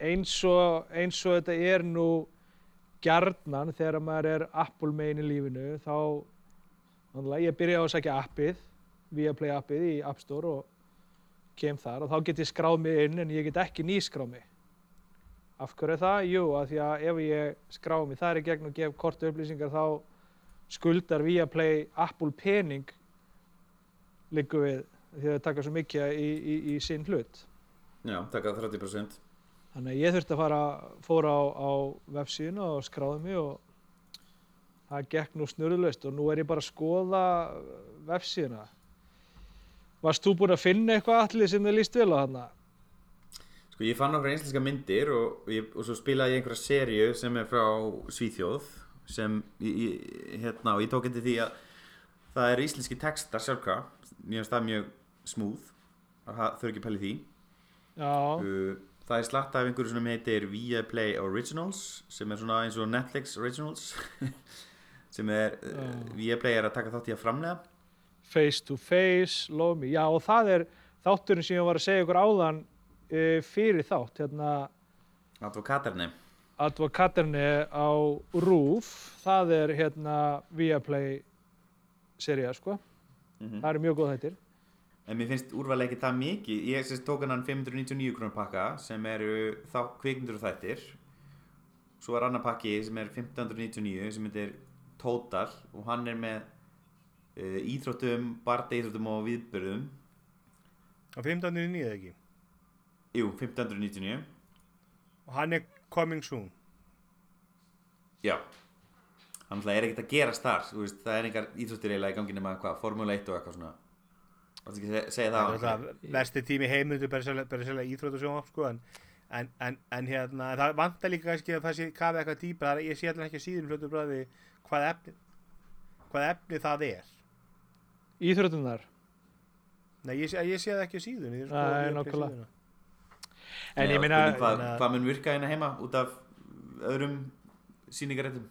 eins og, eins og þetta er nú gjarnan þegar maður er Apple megin í lífinu þá ég byrja á að sækja appið Viaplay appið í App Store og kem þar og þá get ég skráð mig inn en ég get ekki nýskráð mig af hverju er það? Jú, að því að ef ég skráð mig þar í gegn og gef kortu upplýsingar þá skuldar Viaplay Apple pening liggur við því að það taka svo mikið í, í, í sinn hlut Já, taka 30% Þannig að ég þurfti að fara, fóra á, á vefsíðuna og skráði mig og það gekk nú snurðlaust og nú er ég bara að skoða vefsíðuna. Varst þú búinn að finna eitthvað allir sem þið líst vel á þarna? Sko ég fann okkur einslenska myndir og, ég, og svo spilaði ég einhverja seríu sem er frá Svíþjóð sem ég, hérna, og ég tók eftir því að það eru íslenski textar sjálfka mér finnst það mjög smúð þau eru ekki pælið því Já, uh, það er slatt af einhverju sem heitir Viaplay Originals sem er svona eins og Netflix Originals (laughs) sem er uh. Viaplay er að taka þátt í að framlega face to face, love me. Já, og það er þátturinn sem ég var að segja ykkur áðan uh, fyrir þátt, hérna Advokatarni Advokaterne á RÚF, það er hérna Viaplay sería, sko. mm Það eru mjög góð þættir. En mér finnst úrvalega ekki það mikið. Ég sérst tók hann 599 krónar pakka sem eru þá kvikmyndur og þættir. Svo er annar pakki sem er 1599 sem heitir Total og hann er með uh, íþróttum, barda íþróttum og viðbörðum. á 15.9 eða ekki jú, 1599 og hann er coming soon. Já. Hann er ekkert að gerast þar þú veist, Það er einhver íþróttir eiginlega í gangi nema hvað, Formule 1 og eitthvað svona. Að það? það er það versti tími heimundu bara sérlega íþrótt og sjónvarp sko, en, en, en, en hérna það vantar líka kannski að það sé kafi eitthvað dýpa ég sé allir ekki að síðan hljótu bræði hvað efni hvað efni það er. Íþrótunar Nei, ég, ég sé það ekki á síðun ég, Nei. Nei, En ég meina, Hvað, að- hvað mun virka hérna heima út af öðrum sýningaréttum?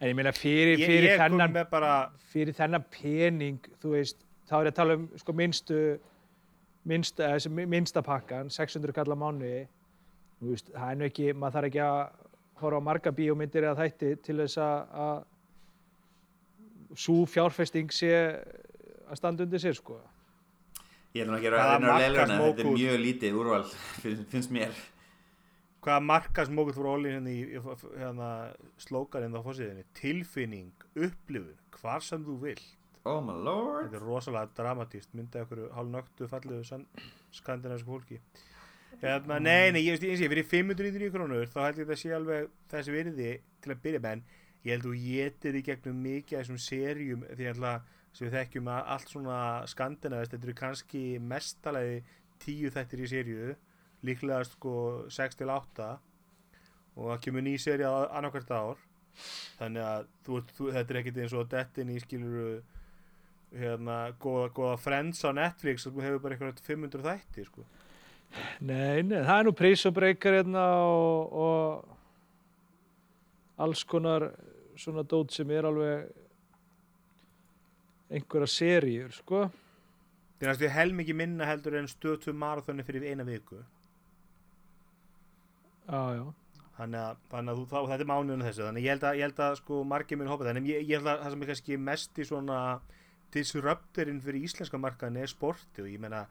en ég meina fyrir, fyrir, þennan, með bara fyrir þennan pening, þú veist, þá er ég að tala um sko minnstu, minnsta, eh, minnsta pakkan, 600 kall á mánuði, þú veist, það er nú ekki, maður þarf ekki að horfa á marga bíómyndir eða þætti til þess að, að svo fjárfesting sé að standa undir sér, sko. Ég ætlum ekki að reyna að leila hana Þetta er mjög lítið úrval (laughs) finnst, mér. Hvaða markasmókut fór Óli hérna í hérna, slókarinn á fórsíðinni tilfinning, upplifun, hvar sem þú vill Oh my lord. Þetta er rosalega dramatíst myndið okkur hálfnöktu fallegu skandinavisku fólki. Hérna, nei, nei, ég veist eins og ég fyrir 599 krónur þá held ég þetta sé alveg þessi virði til að byrja með en ég held þú getur í gegnum mikið af þessum serjum því að sem við þekkjum að allt svona skandinavist þetta eru kannski mestalegi tíu þættir í serju líklega sko 6 til 8 og það kemur ný serja annarkvært ár þannig að þú, þú, þetta er ekkert eins og dettin í skiluru hérna, góða, góða Friends á Netflix og þú hefur bara eitthvað 500 þætti sko. Nei, nei, það er nú prísobreykar hérna og, og alls konar svona dót sem er alveg einhverja seríur, sko. það er næstu helmingi minna heldur en stötu marathoni fyrir eina viku Já, já. þannig að, þannig að þú, þá, þetta er mánuðinu þessu þannig ég held að, ég held að sko margir minn hoppa þannig að ég, ég held að það sem er kannski mest í svona disruptorinn fyrir íslenska markaðin er sporti og ég meina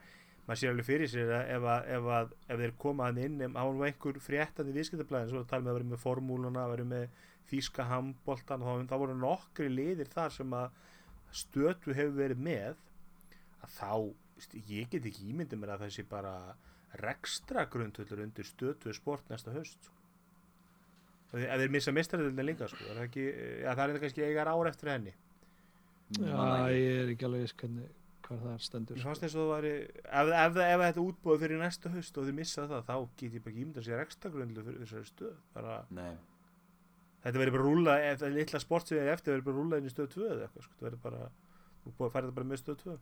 maður sér alveg fyrir sér að ef, að, ef, að, ef þeir koma hann inn var einhver fréttandi viðskiptablaðin svo tala með að vera með formúluna, vera með þýska handboltan og þá, þá voru nokkri liðir þar sem að stötu hefur verið með að þá, veist, ég get ekki ímyndið mér að þessi bara rekstra grundvöldur undir stötu sport næsta haust sko. ef ef þeir missa mistaradeildin líka sko, er það, ekki, ja, það er kannski eigar ár eftir henni Já, ég er ekki alveg viss hvernig, hvað það stendur. Mér Sko. að það væri ef, ef, ef, ef þetta útbúið fyrir næsta haust og þeir missa það þá get ég bara ekki ímyndað sér ekstra grundlu fyrir þessari stöð bara, Nei þetta verður bara rúla ef það er litla sport sem er eftir verður bara rúla inn í stöð 2 eða eitthvað sko, það verður bara þú búið að færa þetta bara með stöð 2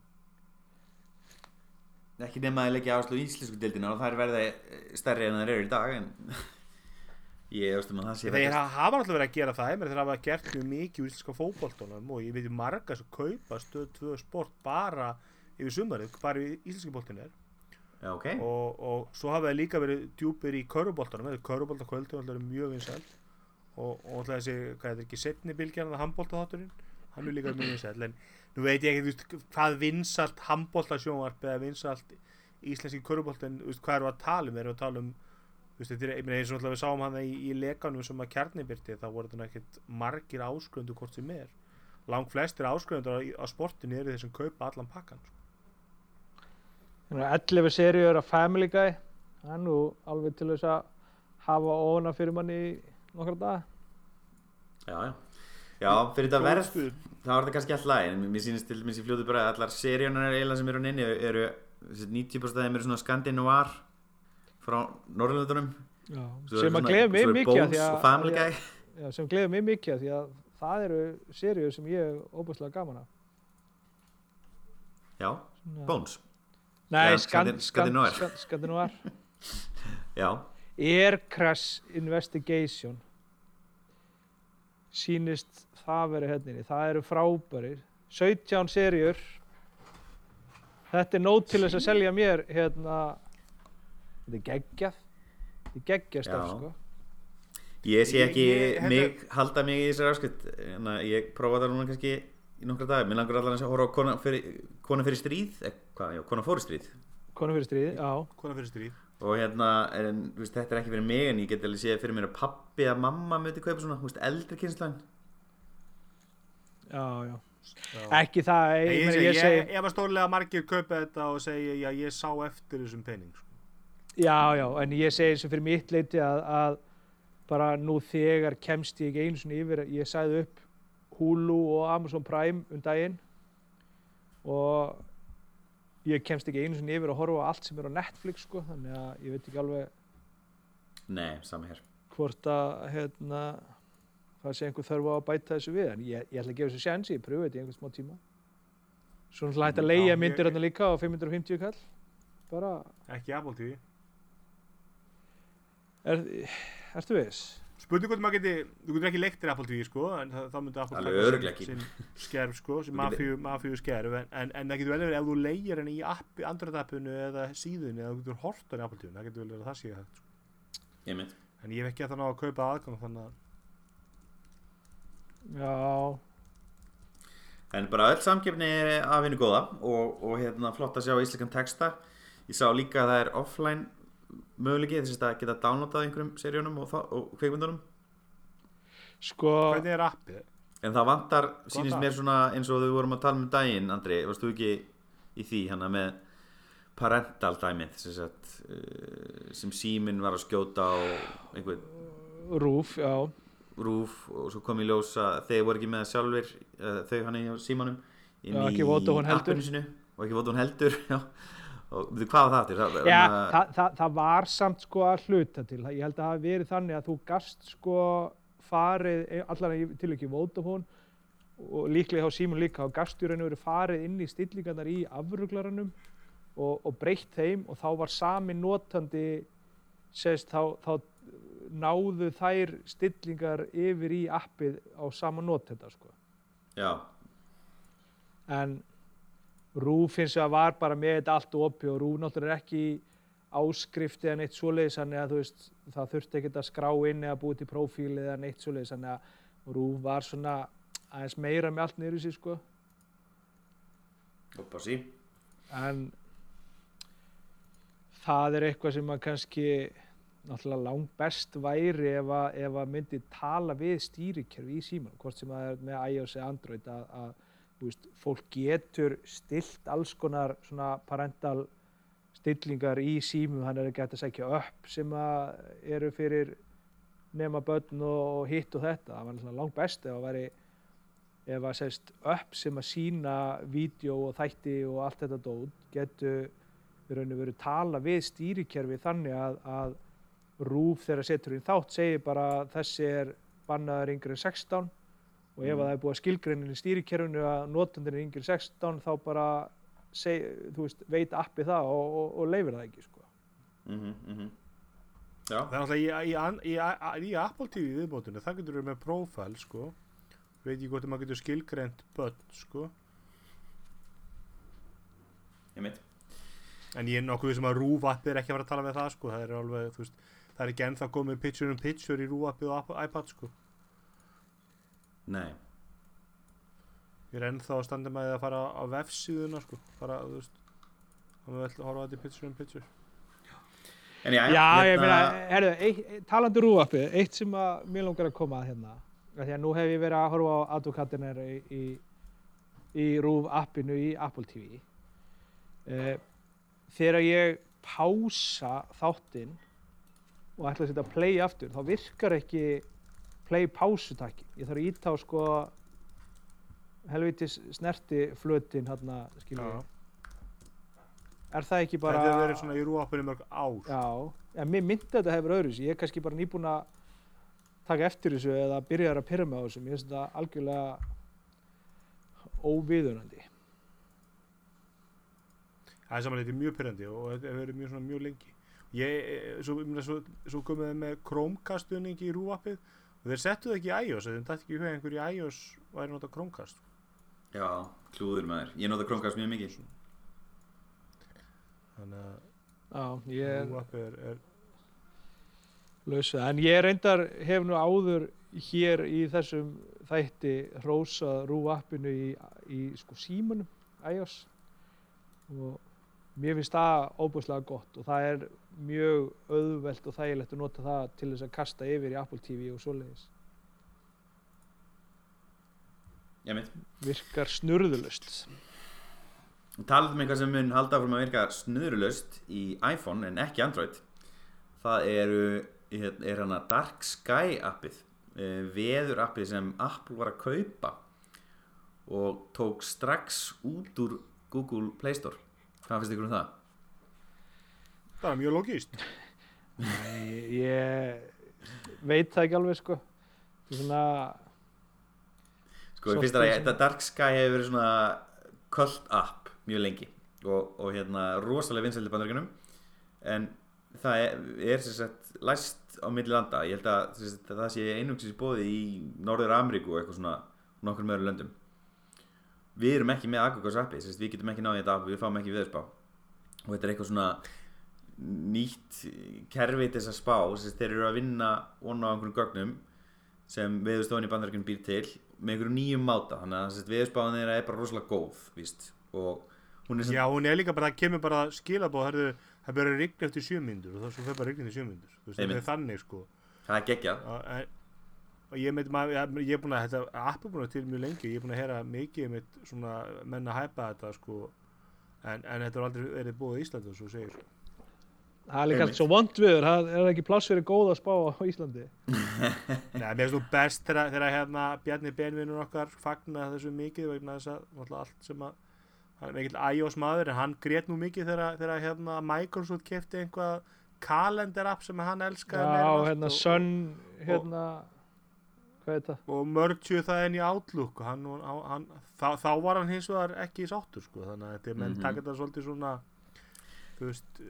Ekki nema að leggja áslú í íslensku dildina og þær verða eh, stærri en þær eru í dag en (laughs) ég veist um að það sé þeir hafa alltaf verið að gera það þeir hafa gert mjög mikið úr íslenska fótboltunum og ég veit marga sem kaupa stöð 2 sport bara yfir sumarið, bara í íslenski boltin er. Já, ok. Og, og svo hafa þeir líka verið djúpir í köruboltanum, þeir og, og þessi, hvað er þetta ekki, setni bylgjarn að handboltaþátturinn, hann er líka mjög vinsæl en nú veit ég ekki, þú veist, hvað vinsælt handboltasjónvarp eða vinsælt íslenski köruboltin, þú veist, hvað eru að tala um, erum við að tala um þú veist, þetta er, ég meina eins og alltaf við sáum hann í, í lekanum sem að kjarnibyrti, þá voru þetta ekkert margir áskröndu hvort sem er. Lang flestir áskröndur á, á sportinu eru þeir sem kaupa allan pakkan sko. Þannig að 11 seríur af Family Guy, er nú alveg til þess að hafa ofna fyrir manni nokkra daga. Já, já Já, fyrir þetta verð þá er þetta kannski alltaf en mér sýnist til mér í fljótu bara að allar seríunar eiginlega sem eru hann inni eru þessi 90% af þeim eru svona Skandinóar frá eru Sem að svo eru mikið sem gleður mig mikið af því að það eru seríur sem ég er óbúslega gaman af. Já, Svona- Bones Nei, Já, Skand- Skandin- Skandinóar. Skand- Skandinóar. Já, Air Crash Investigation sýnist það verið henninni það eru frábærir. 17 serjur þetta er nót til þess að selja mér hérna þetta er geggjað. Þetta er geggjað stöf Já. sko. Ég sé ekki ég- mig halda mig í þessari áskrift. En að ég prófa það núna kannski í nokkra dag, mér langar allan að horfa á kona fyrir, kona fyrir stríð eh, hvað, já, kona fór í stríð. Konu fyrir stríði, já. Kona fyrir stríð og hérna, en, þú veist, þetta er ekki fyrir mig en ég get alveg séð fyrir mér að pappi að mamma myndi kaupa svona, þú veist, eldri kynslan já, já. Ekki það, ég, Ég, ég, ég, meina, ég, ég segi að stórlega margir kaupa þetta og segja já ég sá eftir þessum pening sko. Já, já, en ég segi eins og fyrir mitt leiti að, að bara nú þegar kemst ég ekki einu sinni yfir, ég sagði upp Hulu og Amazon Prime um daginn og ég kemst ekki einu sinni yfir að horfa á allt sem er á Netflix sko, þannig að ég veit ekki alveg Nei, saman hér hvort að hérna, það sé einhver þörf á að bæta þessu við, en ég, ég ætla að gefa þessu sjansi, ég pröfu þetta í einhvern smá tíma. Svo náttúrulega hægt að Já, leigja ég- myndir hérna líka á 550 kall, bara, ekki Apple TV er, ertu viss? Spurning hvort maður geti, þú getur ekki leiktir Apple TV sko, en það, þá myndi Apple örugglega ekki. sinn skerf sko, sem mafíu, mafíu skerf en, en, en það getur vel verið ef þú leigir henni í appi, Android-appinu eða síðunni eða þú getur hort henni í Apple TV, það getur vel verið að það sé hægt sko. Ég mynd en ég hef ekki að það ná að kaupa aðgang þannig að Já, En bara öll samkefni af henni góða og, og hérna flott að sjá íslenkan texta Ég sá líka að það er offline möguleiki þess að geta downloadað einhverjum seríunum og, og kveikmyndunum sko, hvernig er appið? En það vantar, sýnist það. mér svona eins og við vorum að tala um daginn, Andri, varst þú ekki í því hana með parental dæmið sem, sagt, uh, sem síminn var að skjóta á einhvern rúf, já, rúf og svo kom í ljós að þeir voru ekki með það sjálfur uh, þau hann í símanum Já, ekki Vodafone heldur. appinu sinu og ekki Vodafone heldur (laughs) já. Og veitu hvað var það til? Já þarna- það, það, það var samt sko að hluta til, ég held að það hafi verið þannig að þú gast sko farið, allan til ekki Vodafone og líklega hjá Símon líka, þá gast í raun og verið farið inn í stillingarnar í afruglaranum og, og breytt þeim og þá var sami notandi sést, þá, þá náðu þær stillingar yfir í appið á sama notenda sko. já, en Rúf finnst að var bara með þetta allt opið og Rúf náttúrulega er ekki áskrifti eða neitt svoleiðis þannig að veist það þurfti ekkert að skrá inn eða búið til prófíl eða neitt svoleiðis þannig að Rúf var svona aðeins meira með allt niður í sig sko. Oppa sí. En það er eitthvað sem að kannski náttúrulega langt best væri ef að, ef að myndi tala við stýrikerfi í síman hvort sem það er með iOS eða Android að, að veist, fólk getur stilt alls konar svona parental stillingar í símum þannig að það getur að segja upp sem að eru fyrir nema börn og hitt og þetta. Það var langt best ef að væri ef að sést upp sem að sína vídeo og þætti og allt þetta dót getur í raun og veru tala við stýrikerfi þannig að, að rúf þegar setur inn þátt segir bara þessi er bannaður yngri en 16 og ef að það er búið að skilgreinin í stýrikerfinu að notandinn er yngri en 16 þá bara seg, veist, veit appi það og, og, og leifir það ekki sko. mm -hmm, já, það er alltaf í, í, í, í, Apple TV viðbótinu, það getur verið með profile sko, veit ég hvort að maður getur skilgreint börn sko. Ég mynd En ég er nokkuð sem að rúvappið er ekki að fara að tala með það sko, það er alveg, þú veist, það er ekki ennþá komið picture in picture í rúvappið og iPad sko. Nei, Ég er ennþá að standa með því að fara á vefsíðuna sko, fara, þú veist, þá með vel horfa á þetta í picture in picture. en já, Já, ég hérna- meina, herðu, eitt- talandi rúfappi, eitt sem að mér langar að koma að hérna, af því að nú hef ég verið að horfa á advokatinir í, í, í rúf appinu í Apple TV. Eh, þegar ég pása þáttinn og ætla að setja play aftur, þá virkar ekki play pásutakki. Ég þarf að íta á sko helvitis snerti flötin hérna, skilur við. Er það ekki bara... Þetta hefur verið svona í rúvappinu mörg ár. Já, en mér myndi þetta hefur öðruvísi. Ég er kannski bara nýbúin að taka eftir þessu eða byrja að pyrra með þessu. Mér finnst þetta algjörlega óviðunandi. Það er samanlega, þetta er mjög pyrrandi og þetta hefur verið mjög, svona, mjög lengi. Ég, eh, svo, svo, svo komið þeir með Chromecast-unningi í rúvappið og þeir settu það ekki í iOS, þeir dætti ekki í hug að einhver í iOS væri nota Chromecast. já, klúður maður ég nota Chromecast mjög mikið Þannig að ég er, er lausa. En ég reyndar hef nú áður hér í þessum þætti hrósað rúappinu í, í sko símanum, iOS. Og mér finnst það óbúslega gott og það er mjög auðvelt og þægilegt að nota það til þess að kasta yfir í Apple TV og svoleiðis. virkar snurðulust talað um eitthvað sem mun halda áfram að virka snuðrulaust í iPhone en ekki Android það eru er hana Dark Sky appið eh, veður appið sem Apple var að kaupa og tók strax út úr Google Play Store hvað finnst ykkur um það? Það er mjög logíst. Nei, ég veit það ekki alveg sko. Það er svona Sko, ég finnst það að þetta Dark Sky hefur verið svona cult app mjög lengi og, og hérna rosalega vinsældi bandaríkunum en það er, er sem sagt læst á milli landa. Ég held að, sagt, að það sé einungsins bóði í Norður Ameríku og eitthvað svona nokkur með öðru löndum. Við erum ekki með Agogos appi, við getum ekki náðið þetta app við fáum ekki viðspá og þetta er eitthvað svona nýtt kerfi til þess að spá sagt, þeir eru að vinna onna á einhverjum gögnum sem viðstofan í bandaríkunum býr til með einhverjum nýjum máta þannig að viðspáðan þeirra er bara rosalega góð víst og hún er sem Já, hún er líka bara, það kemur bara skilabóð, það byrjar að rigna eftir sjö myndur og þá fer bara að rigna eftir sjö myndur. Þú veist, það er þannig, sko. það er geggjað og ég er búin að, þetta app er búin að til mjög lengi, ég er búin að heyra mikið mitt svona menn að hæpa þetta, sko, en, en þetta er aldrei verið búið í Íslandi, og svo segir, sko. Það er líka allt svo vond viður, það er ekki pláss fyrir góða spá á Íslandi. (laughs) Nei, mér finnst þú best þegar, þegar hérna Bjarni Benvinur okkar fagna þessu mikið vegna þess að allt sem að hann er mikill iOS maður en hann grét nú mikið þegar, þegar hérna Microsoft kefti einhvað kalendar app sem hann elskaði en Já, hérna og, Sun, hérna, hvað er þetta? og mörgju það inn í Outlook og hann, hann, hann, þá, þá var hann hins vegar ekki sáttur sko þannig að þetta er menn Mhm. taka þetta svolítið svona þú veist,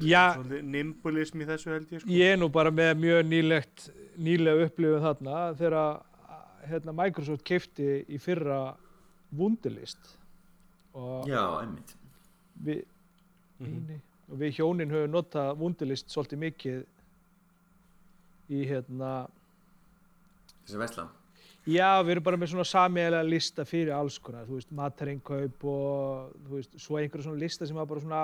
nimbulism í þessu held ég sko. Ég er nú bara með mjög nýlegt, nýlega upplifun þarna þegar hérna, Microsoft keipti í fyrra Wunderlist. Og já, einmitt. við, mm og við hjónin höfum notað Wunderlist svolítið mikið í hérna þessi vesla Já, við erum bara með svona samiðlega lista fyrir alls konar, þú veist, matarinnkaup og þú veist, svo einhverja svona lista sem var bara svona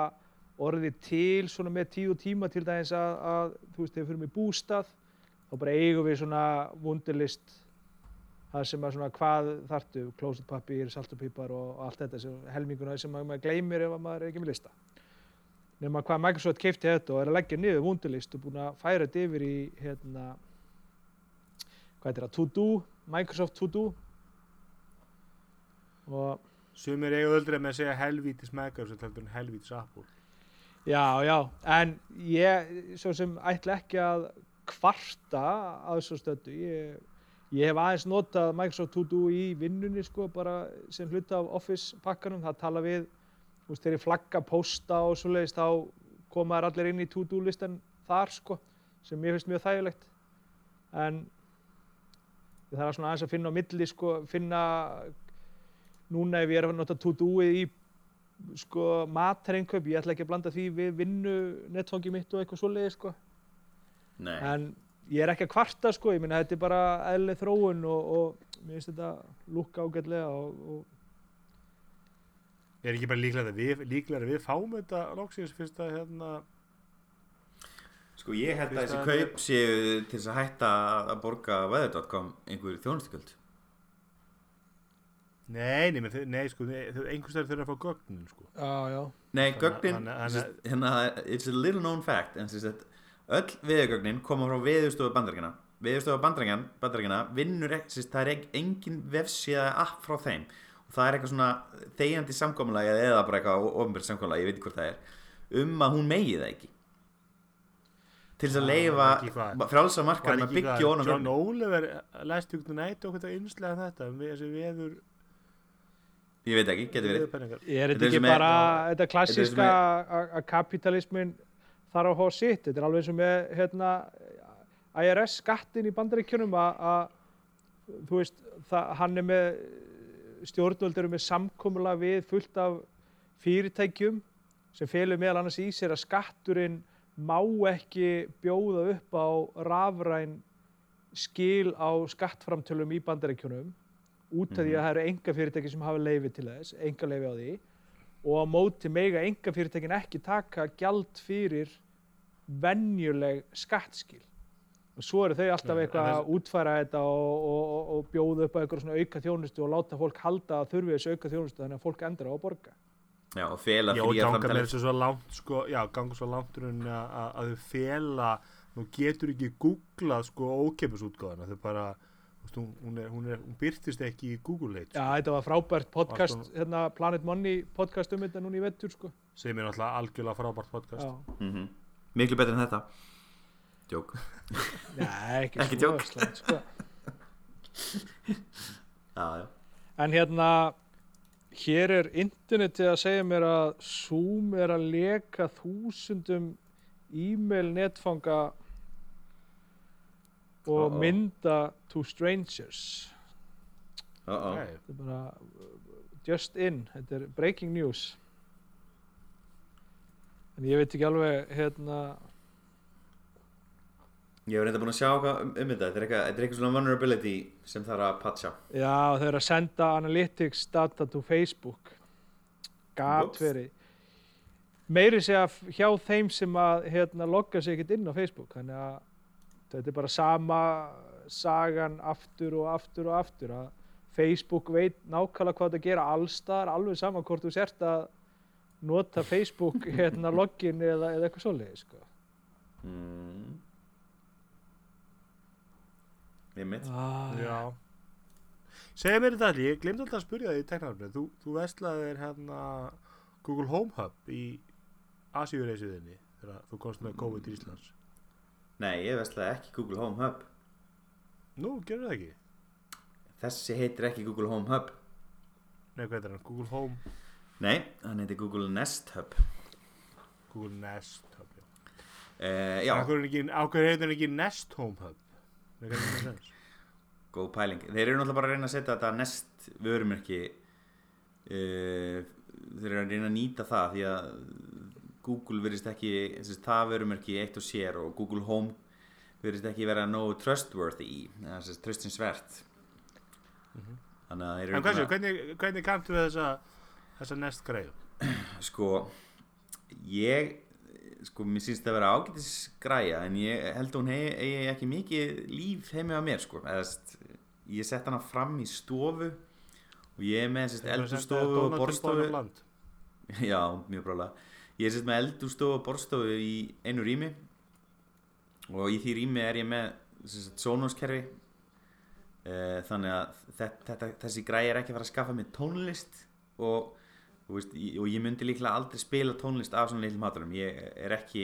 orðið til svona með og tíma til dagins að, að þú veist, þegar við fyrir með bústað þá bara eigum við svona wunderlist það sem að svona hvað þartu, klósetpappir, saltupipar og allt þetta sem helminguna sem að maður gleymir ef að maður er ekki með lista. Nefnum að hvað Microsoft keipti þetta og er að leggja niður wunderlist og búin að færa þetta yfir í hérna hvað heitir það, To Do, Microsoft To Do og Sumir eiga öldrei með að segja helvítis Microsoft heldur en helvítis Apple já, já, en ég svo sem ætla ekki að kvarta að svo stöddu. Ég, ég hef aðeins notað Microsoft To Do í vinnunni sko bara sem hluta af Office pakkanum, það tala við þú veist, ég flagga posta og svoleiðis þá koma þær allir inn í To Do listan þar sko, sem mér finnst mjög þægilegt. En ég þarf svona aðeins að finna á milli sko, finna núna ef ég er að nota to doið í sko matareinkaup, ég ætla ekki að blanda því við vinnu netfangi mitt og eitthvað svoleiði sko. Nei, en ég er ekki að kvarta sko, ég meina þetta er bara eðlileg þróun og, og mér finnst þetta lúkka ágætlega og, og Er ekki bara líklega að við, líklega við fáum þetta loksins fyrst að hérna? Sko ég held að þessi kaup séu til þess að hætta að borga weather.com einhver þjónustökjöld Nei, nei, nei sko, einhvers þegar þurfa að fá gögnin sko. Já, já, nei, gögnin, hérna it's a little known fact en sem sagt, öll veðurgögnin koma frá veðurstofu bandaríkjana veðurstofu bandaríkjana, bandaríkjana vinnur ekki, það er ek- engin vefsíða app frá þeim. Og það er eitthvað svona þegjandi samkomulega eða bara eitthvað ofnbjörn samkomulega, ég veit ekki hvort það er um að hún megi það ekki. Til þess að Já, leifa frálsa Var markaðum að byggja John Oliver læst ykkur nætt og eitthvað einslega þetta um við- þessi veður ég veit ekki, getur verið. Er Þetta þetta er ekki sem er- bara þetta er að að kapitalismin þarf að hóa sitt, þetta er alveg eins og með hérna, IRS skattin í bandaríkjunum að- að þú veist, það, hann er með stjórnvöld eru með samkomulag við fullt af fyrirtækjum sem felur meðal annars í sér að skatturinn má ekki bjóða upp á rafræn skil á skattframtölum í bandaríkjunum út af því að það eru enga fyrirtæki sem hafa leifi til þess, enga leifi á því og á móti mega enga fyrirtækin ekki taka gjald fyrir venjuleg skattskil. Og svo eru þau alltaf Nei, eitthvað að útfæra þetta og, og, og, og bjóða upp á eitthvað svona auka þjónustu og láta fólk halda að þurfi þessu auka þjónustu þannig að fólk endur á að borga. Já, og fela Já, og fría langt sko, já, ganga svo langt rauninni að, að, að þau fela nú getur ekki googlað sko ókeppis útgáðana þau bara, veist, hún, hún, er, hún, er, hún byrtist ekki í Google Late Já, þetta var frábært podcast, Allt hérna Planet Money podcast um þetta núna í vettur sko. sem er náttúrulega algjörlega frábært podcast. Mm Miklu betur en þetta. Jók (laughs) Nei, ekki, Ekki slæmt, sko. (laughs) Já, já. En hérna, hér er internetið að segja mér að Zoom er að leka þúsundum e-mail netfanga og Uh-oh. mynda to strangers. uh -oh. okay. Þetta er bara uh, just in, þetta er breaking news. En ég veit ekki alveg, hérna, Ég hef reynda búin að sjá hvað um, um þetta Þetta er eitthvað, er eitthvað svona vulnerability sem þarf að patcha já þau eru að senda analytics data to Facebook. Gat verið. Meiri segja hjá þeim sem að hérna, logga sig ekkert inn á Facebook. Þannig að þetta er bara sama sagan aftur og aftur og aftur. Að Facebook veit nákvæmlega hvað þetta gera allstar, alveg sama hvort þú sért að nota Facebook (laughs) hérna, login eða, eða eitthvað svoleiði. Sko. mm. Ég mitt Ah, Já Segja mér þetta allir, ég glemdi alltaf að spyrja þig í teknarfni þú, þú veslaðir hérna Google Home Hub í Asíureisiðinni þegar þú komst með COVID í Íslands Nei, ég veslaði ekki Google Home Hub. Nú, gerur það ekki? Þessi heitir ekki Google Home Hub. Nei, hvað er hann? Google Home, Nei, hann heitir Google Nest Hub. Google Nest Hub Já, uh, Já, ákveður heitir hann ekki Nest Home Hub? Nei, hvað er það góð pæling. Þeir eru náttúrulega bara að reyna að setja þetta Nest vörumerki uh, Þeir eru að reyna að nýta það því að Google verðist ekki þessi, það vörumerki eitt og sér og Google Home verðist ekki vera nógu trustworthy eða þessi trustinsvert Þannig að þeir eru En hversu, að- hvernig, hvernig kanntu við þessa þessa Nest greið? (clears throat) sko ég sko mér sýnst að vera ágætis græja en ég held að hún hegi, eigi ekki mikið líf heimi á mér sko. Eða þess ég sett hana fram í stofu og ég er með eldurstofu og borstofu (laughs) já, mjög brálega ég er sérst með eldurstofu og borstofu í einu rými. Og í því rými er ég með sérst Sonos-kerfi uh, þannig að þetta, þetta, þessi græja er ekki að fara að skaffa mér tónlist. Og Þú veist, og ég myndi líklega aldrei spila tónlist af svona litlum hátarum ég er ekki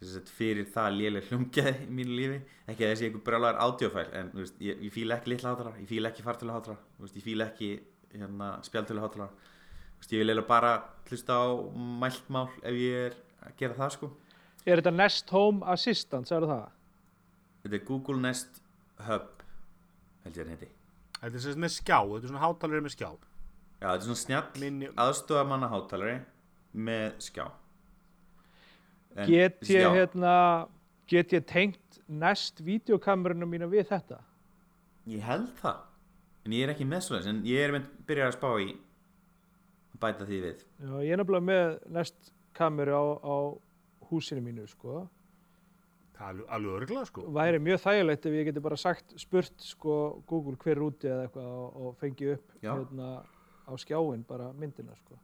sagt, fyrir það léleg hljómgæði í mínu lífi. Ekki að þessi einhver brjálæður ádiofæl en veist, ég, ég fíla ekki litla hátara ég fíla ekki fartölu hátara veist, ég fíla ekki hérna, spjaltölu hátara veist, ég vil eiginlega bara hlusta á mæltmál ef ég er að gera það sko Er þetta Nest Home Assistant, sagður það? þetta er Google Nest Hub held ég að heiti Þetta er sérst með skjá, þetta er svona hátalarið með skjá já, þetta er svona snjall Minni, aðstofamanna hátalari með skjá En- Get ég, já. hérna, get ég tengt Nest videokamerunum mína við þetta? Ég held það En ég er ekki með svoleiðis En ég er mynd byrjar að spá í að Bæta því við Já, ég er nefnilega með Nest kameru á, á húsinu mínu, sko. er alveg- örgla sko væri mjög þægilegt ef ég geti bara sagt spurt sko Google hver er úti eða eitthvað og, og fengi upp Já. hérna, á skjáin bara myndina sko.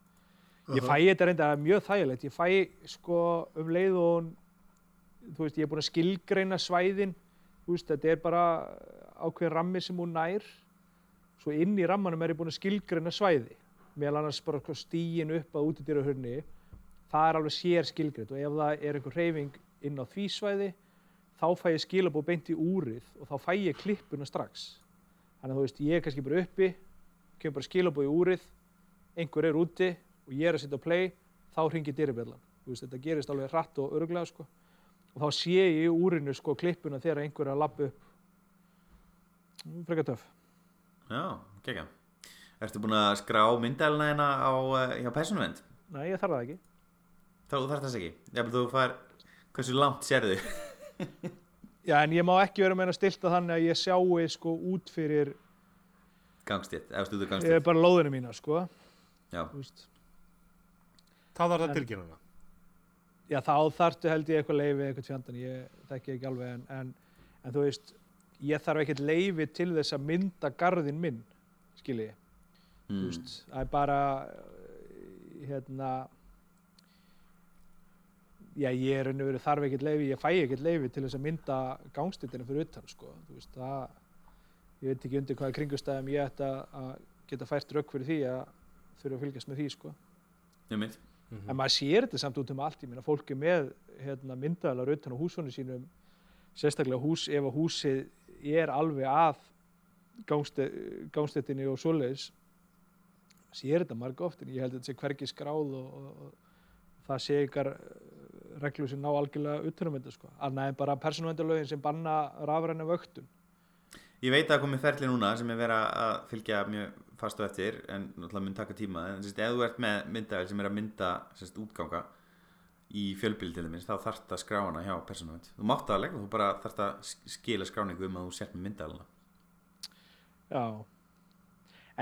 ég fæ þetta reynda mjög þægilegt ég fæ sko um leið og hún- þú veist ég er búin að skilgreina svæðin þú veist þetta er bara ákveðin rammi sem hún nær svo inn í rammanum er ég búin að skilgreina svæði meðal annars bara sko, stíin upp að útidýrahurni það er alveg sér skilgreitt og ef það er einhver hreyfing inn á því svæði þá fæ ég skilabóð beint í úrið og þá fæ ég klippuna strax. Þannig að þú veist, ég er kannski bara uppi kemur bara skilabóð í úrið einhver er úti og ég er að setja á play þá þú veist, þetta gerist alveg hratt og örglega sko. og þá sé ég í úrinu sko klippuna þegar einhver er að lappa upp. Frekar töff. Já, kekja Ertu búin að skrá myndælina hérna á uh, hjá Personvend? nei, ég þarf það ekki. Þá þú þarf þess ekki. Jafnvel þú fær Hversu langt sérðu? (laughs) já, en ég má ekki vera með að stilta þannig að ég sjáu sko út fyrir Gangstétt Ef stuðu eh, gangstétt bara lóðinu mína sko. Já. Þá þarf það hana já þá þarftu held ég eitthvað leifi eitthvað tjandan, ég þekki ekki alveg en, en, en þú veist ég þarf ekkert leifi til þess að mynda garðin minn, skilji mm. veist, það er bara eh, hérna já ég er raun og veru þarf ekkert leifi, ég fæ ekkert leifi til þess að mynda gangstildina fyrir utan sko, þú veist, það ég veit ekki undir hvaða kringustæðum ég ætti að- að geta fært rauk fyrir því að þurfa að fylgjast með því sko Einmitt. Mhm. en maður sér þetta samt út um allt ég meina fólk er með hérna, myndaðalar utan á húsunum sínum sérstaklega hús ef að húsið er alveg að gangstettinni og svoleiðis sér þetta marg oft en ég held að þetta sé hvergi skráð og, og, og það sé ykkar reglur sem ná algjörlega utan um þetta sko. annað en bara persónuvendarlögin sem banna rafræna vöktun. Ég veit að það komið ferli núna sem er verið að fylgja mjög fast og eftir en náttúrulega mun taka tíma. En sérst, ef þú ert með myndavel sem er að mynda sérst, útganga í fjölbíl til dæmis þá þarf það að skrá hana hjá persónuvernd. Þú mátt það að leggja, þú bara þarf að skila skráningu um að þú sért með myndavelina já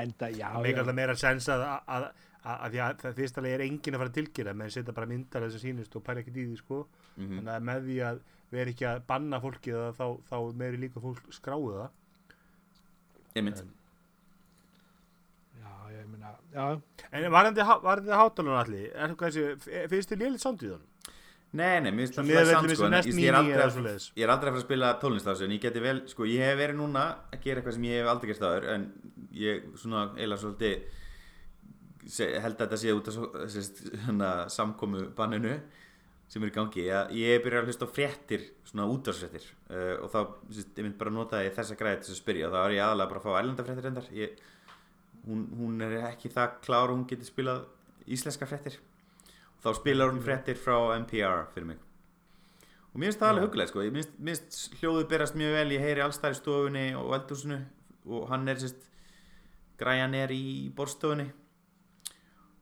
enda já, það meikar já. alltaf meira sens að, að, að, að, að því að það fyrst alveg er enginn að fara að tilgera menn setja bara myndalega sem sýnist og pæla ekkert í því sko. mm -hmm. þannig að með því að vera ekki að banna fólki það þá, þá er meiri líka fólk skráðu það Einmitt. En- já, ég meina já, en varðandi hátalun allir er það kannski, finnst þið lélitt samt í þann Nei, nei, mér finnst það við samt, sko, ég, ég, er aldrei að, ég er fara að spila tónlist á þessu en ég geti vel, sko, ég hef verið núna að gera eitthvað sem ég hef aldrei gert áður en ég svona eiginlega svolítið held að þetta sé út af hana, samkomu banninu sem er í gangi. Ég er byrjað að hlusta á fréttir svona útvarsfréttir uh, og þá, sérst, ég mynd bara að nota ég þessa græði til þess að spyrja. Og þá er ég aðalega bara að fá ælendafréttir endar ég, hún, hún er ekki það klár að hún geti spilað íslenska fréttir. og þá spilar hún fréttir frá NPR fyrir mig og mér finnst það alveg Já. hugulegt sko. Ég mér finnst- hljóðu berast mjög vel ég heyri allstæri stofunni og eldhúsinu og hann er sérst græjan er í borstofunni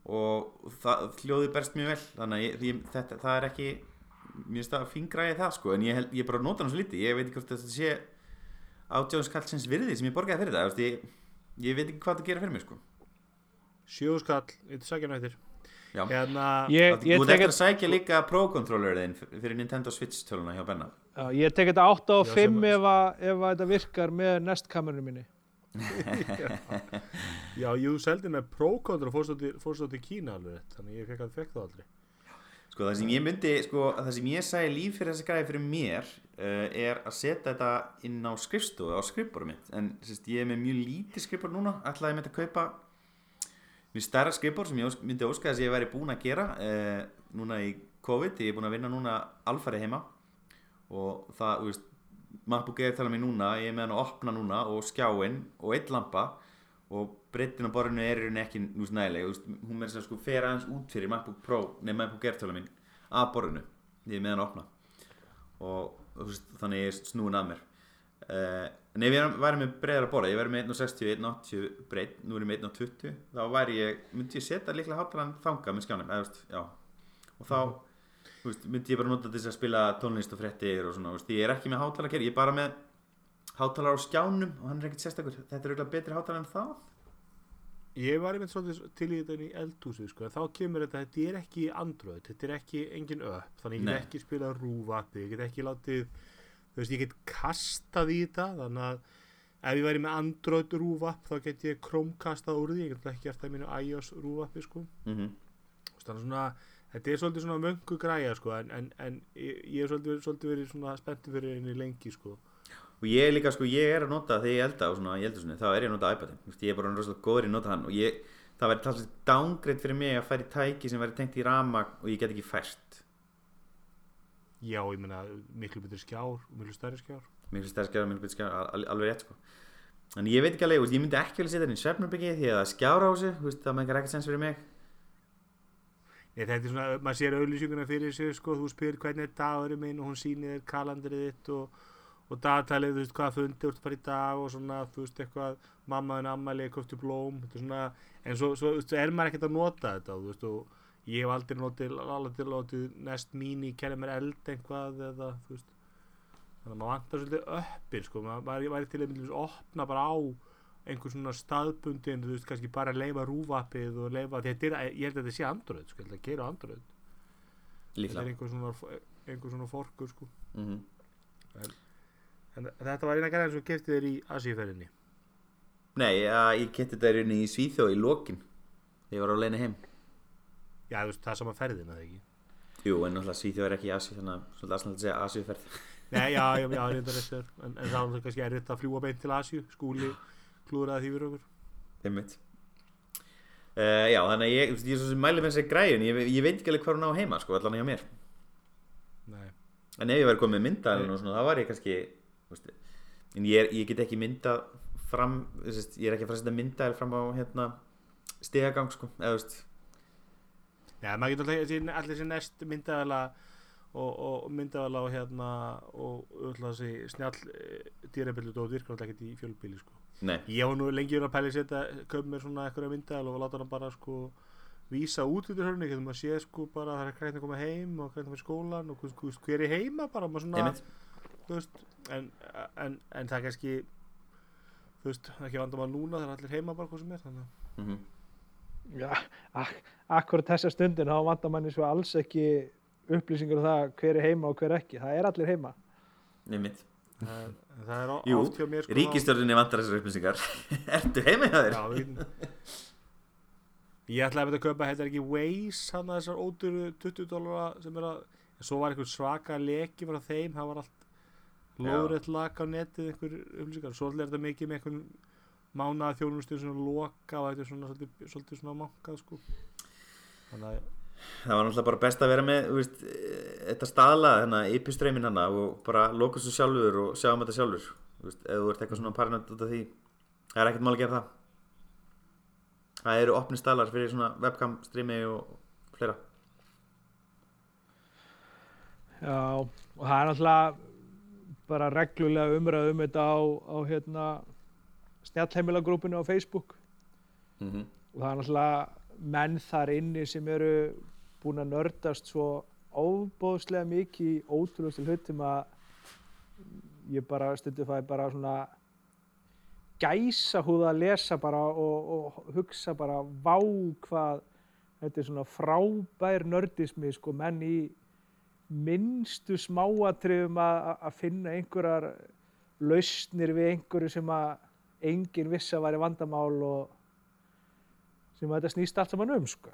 og það, hljóðu berast mjög vel þannig að ég, ég, þetta, það er ekki mér finnst það fingræði það sko en ég, ég bara nota hann svo lítið, ég veit ekki hvort þetta sé átjóðskallsins virði sem ég borgaði fyrir það ég, ég veit ekki hvað það gera fyrir mig sko sjóðskall, þetta sækja nættir. Hérna, ég, ég Þú ert tek ekki að sækja líka Pro Controller þinn fyrir Nintendo Switch töluna hjá Benna. Já, ég tek þetta 8 og Já, 5 sem- ef, að, ef að þetta virkar með nestkamerunum minni. (laughs) já, jú seldi með Pro-Contra fórstótt í Kína alveg þannig ég fekk að fekk það aldrei. Sko það sem ég myndi, sko það sem ég sæði líf fyrir þessi græði fyrir mér uh, er að setja þetta inn á skrifstofu, á skrifboru mitt. En sérst, ég er með mjög lítið skrifbor núna ætlaði ég myndi að kaupa mjög stærra skrifbor sem ég myndi óska þess að ég væri búinn að gera uh, núna í COVID, ég er búinn að vinna núna alfæri heima. Og það, þú veist MacBook Air tala mig núna, ég er með hann að opna núna og skjáinn og eitt lampa og breytin á borðinu er rauninni ekki nú snæðileg, þú veist, hún þess að sko fer aðeins út fyrir MacBook Pro, nei MacBook Air tala mín að borðinu, ég er með hann að opna. Og þú veist, þannig ég er snúin að mér. Uh, en ef ég væri með breiðara borða, ég væri með 1.60 1.80 breyt, nú er ég með 1.20 þá væri ég, myndi ég setja líklega hátalan þanga með skjánum, eða og þá, þú veist, myndi ég bara nota þess að spila tónlist og fréttir og svona, veist, ég er ekki með hátala ég er bara með hátalar á skjánum og hann er ekkert sérstakur, þetta er auðvitað betri hátalar en það ég var einmitt svolítið til í þetta í eldhúsið sko, þá kemur þetta, þetta er ekki Android, þetta er ekki engin upp, þannig ég get ekki spilað rúvappi, ég get ekki látið þú veist, ég get kastað í þetta þannig að ef ég væri með Android rúvapp þá get ég Chromekastað úr því, ég get ekki eftir að mínu iOS rúvappi sko, mm -hmm. Þannig svona þetta er svolítið svona möngu græja sko, en, en, en ég, ég er svolítið, svolítið verið svona spenntur fyrir henni lengi sko. Og ég er líka sko, ég er að nota þegar ég elda og svona í eldhúsinu, þá er ég að nota iPadin ég er bara rosalega góður í nota hann og ég, það væri talsið downgrade fyrir mig að færi tæki sem væri tengt í rama og ég get ekki fært já, ég meina, miklu betur skjár miklu stærri skjár. Miklu stærskjara, miklu betur skjara, al alveg rétt sko. En ég veit ekki alveg, ég myndi ekki vel setja henni í svefnarbyggi því að það skjára á sig, þú veist, það meikar ekkert sens fyrir mig. Nei, þetta er svona, maður sér auðlýsinguna fyrir sig sko, þú spyr hvernig er dagurinn minn og hún sýnir þér kalandrið þitt og, og dagtalið, þú veist, hvað fundi þú ert fara í dag og svona, þú veist, eitthvað mamma en ammali, köftu blóm þetta er svona, en svo, svo að ég hef aldrei notið, aldrei notið nest mín í kenna mér eld eitthvað eða, þú veist. Þannig að maður vantar svolítið öppir, sko. Maður, væri til að myndum opna bara á einhver svona staðbundin, þú veist, kannski bara leifa rúvappið og leifa, þetta er, ég held að þetta sé Android, sko, ég held að gera á Android. Þetta er líklega einhver svona, einhver svona forkur sko. mm en þetta var eina gæðan sem kefti þér í Asíuferðinni Nei, ég geti þetta í Svíþjóð í lokin. Ég var á leiðinni heim já, þú veist, það er sama ferðin, eða ekki? Jú, en náttúrulega Svíþjóð er ekki í Asíu þannig að svolítið aðsnælt að segja Asíuferð Nei, já, já, já, reyndar þess er. En, en það er kannski erfitt að fljúa beint til Asíu skúli klúraði því fyrir okkur. Einmitt. Uh, Já, þannig að ég, ég er svo sem mæli með þessi græjun ég, ég veit ekki alveg hvað hún á heima, sko, allan hjá mér. Nei, En ef ég væri komið myndalinn og svona, þá var ég kannski veist, En ég, er, ég get ekki myndað fram, ég er ekki að fara að setja myndal fram á, hérna, stigagang, sko eða, veist, Já, maður getur alltaf allir, sér nest myndavæla og, og myndavæla og hérna og öll þessi snjall dýrabildu og virkar alltaf ekkert í fjölbíli sko. nei, Ég var nú lengi verið að pæli setja köp mér svona eitthvað myndavæla og láta hana bara sko vísa út út í hörni, getur maður sé sko bara það er krænt að koma heim og krænt að fyrir skólan og veist, hver er heima bara maður svona, veist en, en, en það er kannski þú veist, það er ekki vandamál núna það er allir heima bara hvað sem er þannig að mm Já, ak akkurat þessa stundin þá vantar manni svo alls ekki upplýsingar um það hver er heima og hver ekki. Það er allir heima. Er Jú, oft hjá mér sko ríkistjórninni vantar þessar upplýsingar (laughs) Ertu heima hjá þér? Já, Ég ætlaði að veit að kaupa þetta er ekki Waze hann að þessar óduru 20 dólara sem er að svo var einhver svaka leki frá þeim það var allt lóðrætt lag á netið einhver upplýsingar svo er þetta mikið með einhvern mánaða þjónustu sem loka og þetta er svona svolítið, svolítið svona mankað sko. Þannig að Það var náttúrulega bara best að vera með veist, þetta staðla, þennan ypistreymin hana og bara loka svo sjálfur og sjá um þetta sjálfur. Veist, ef þú ert eitthvað svona paranoid út af því það er ekkert mál að gera það. Það eru opni staðlar fyrir svona webcam streymi og fleira. Já, og það er náttúrulega bara reglulega umræð um þetta á, á hérna, snjallheimilagrúpinu á Facebook mm -hmm. og það er náttúrulega menn þar inni sem eru búin að nördast svo óbóðslega mikið í ótrúlustu hlutum að ég bara stundu fæði bara svona gæsa húða að lesa bara og, og hugsa bara vá hvað þetta er svona frábær nördismi sko menn í minnstu smáatriðum að finna einhverjar lausnir við einhverju sem að enginn vissi að væri vandamál og sem að þetta snýst allt saman um sko.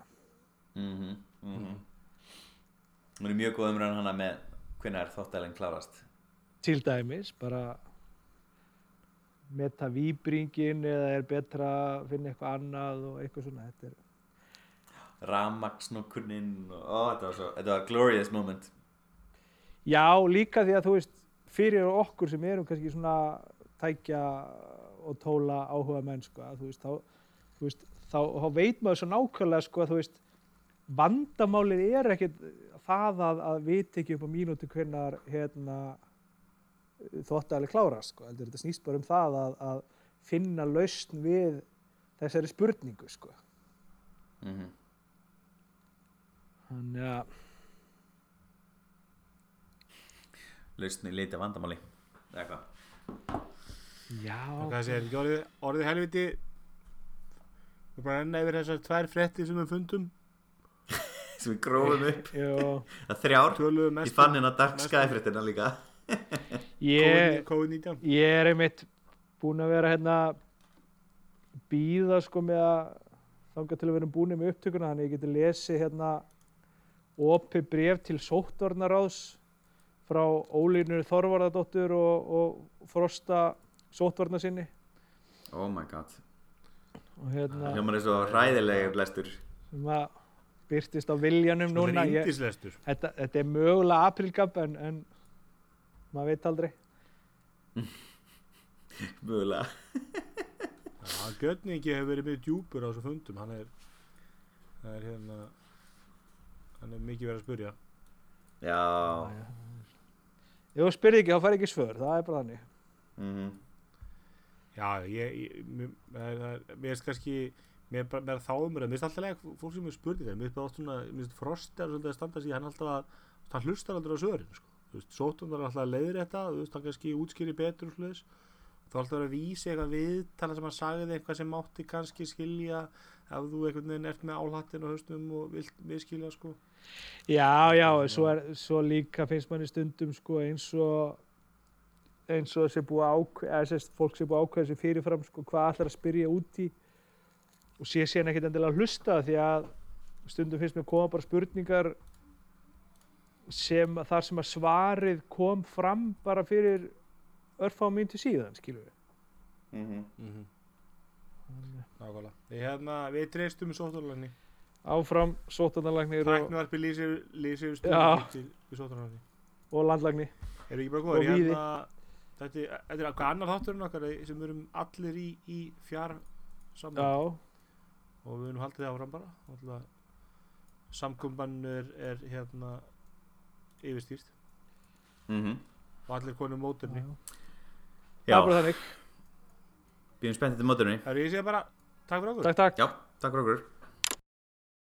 mm -hmm. mm -hmm. Mér er mjög góð umræðan hana með hvernig er þóttælinn klárast til dæmis bara meta výbringin eða er betra að finna eitthvað annað og eitthvað svona þetta er, rafmagsnokkunin og þetta var svo, þetta var glorious moment já líka því að þú veist fyrir okkur sem erum kannski svona tækja og tóla áhuga menn sko, að, veist, þá, veist, þá, þá veit maður svo nákvæmlega sko, að, veist, vandamálið er ekkit það að, að vita ekki upp á mínútu hvernar hérna, þóttæli klárast sko. þetta snýst bara um það að, að finna lausn við þessari spurningu sko. mm -hmm. þannig að lausn í leiti vandamáli eða hvað já, hvað segir ekki orðið, orðið helviti við bara enna yfir þessar tvær frétti sem við fundum. (laughs) Sem við grófum upp. Það þrjár, ég mest fann hérna dark sky fréttina líka. Ég, COVID-19. ég er einmitt búinn að vera hérna býða sko með að þanga til að vera búin með upptökuna þannig að ég geti lesið hérna opi bref til sóttvarnaráðs frá Ólínu Þorvarðardóttur og, og Frosta sóttvarna sinni. Oh my god, og hérna hljómar er svo hræðilega blestur sem að byrtist á viljanum Sko, núna það ég, þetta, þetta er mögulega aprilgab en, en maður veit aldrei. (laughs) Mögulega. Götningi hefur verið mjög djúpur á þessu fundum. Hann er það er hérna hann er mikið verið að spurja já. Ef þú spyrði ekki þá fær ekki svör, það er bara þannig. Mm Já, ég, mér, er- er- finnst kannski mér er bara mér þá umræð, mér finnst alltaf lega fólk sem er spurning það, mér finnst bara oft svona mér finnst Frost er svolítið að standa sig, hann alltaf að hann hlustar aldrei á svörin, sko, þú veist, sótundar er alltaf að leiðir þetta, þú veist, hann kannski útskýri betur og sluðis þú ætti að vera að vísa eitthvað viðtala sem hann sagði eitthvað sem mátti kannski skilja ef þú einhvern veginn ert með álhattin á haustum og vilt miskilja sko. Já, já, svo, er, svo líka finnst manni stundum sko eins og eins og þessi búið ákveða, eða sérst fólk sem búið ákveða þessi fyrirfram sko hvað ætlar að spyrja út í og sé síðan ekkert endilega að hlusta því að stundum finnst mér koma bara spurningar sem þar sem að svarið kom fram bara fyrir örfá mínúti síðan, skilur við. Mhm. mm Nákvæmlega Við, hérna, við treystum sóttarlækni Áfram sótarnalæknir og, Tæknivarpi lýsir, lýsir stundum til við sóttarlækni og landlækni. Erum ekki bara víði. Hérna, þetta, er- þetta er hvað annar þátturinn okkar sem við erum allir í, í fjár saman Já, og við erum haldið áfram bara. Alltaf, samkumban er, er hérna yfirstýrt. Mhm. og allir konum móturni já. Já, Það er bara þannig. býðum spenntið til móturni Það er ég sé bara, takk fyrir okkur. Takk, takk. Já, takk fyrir okkur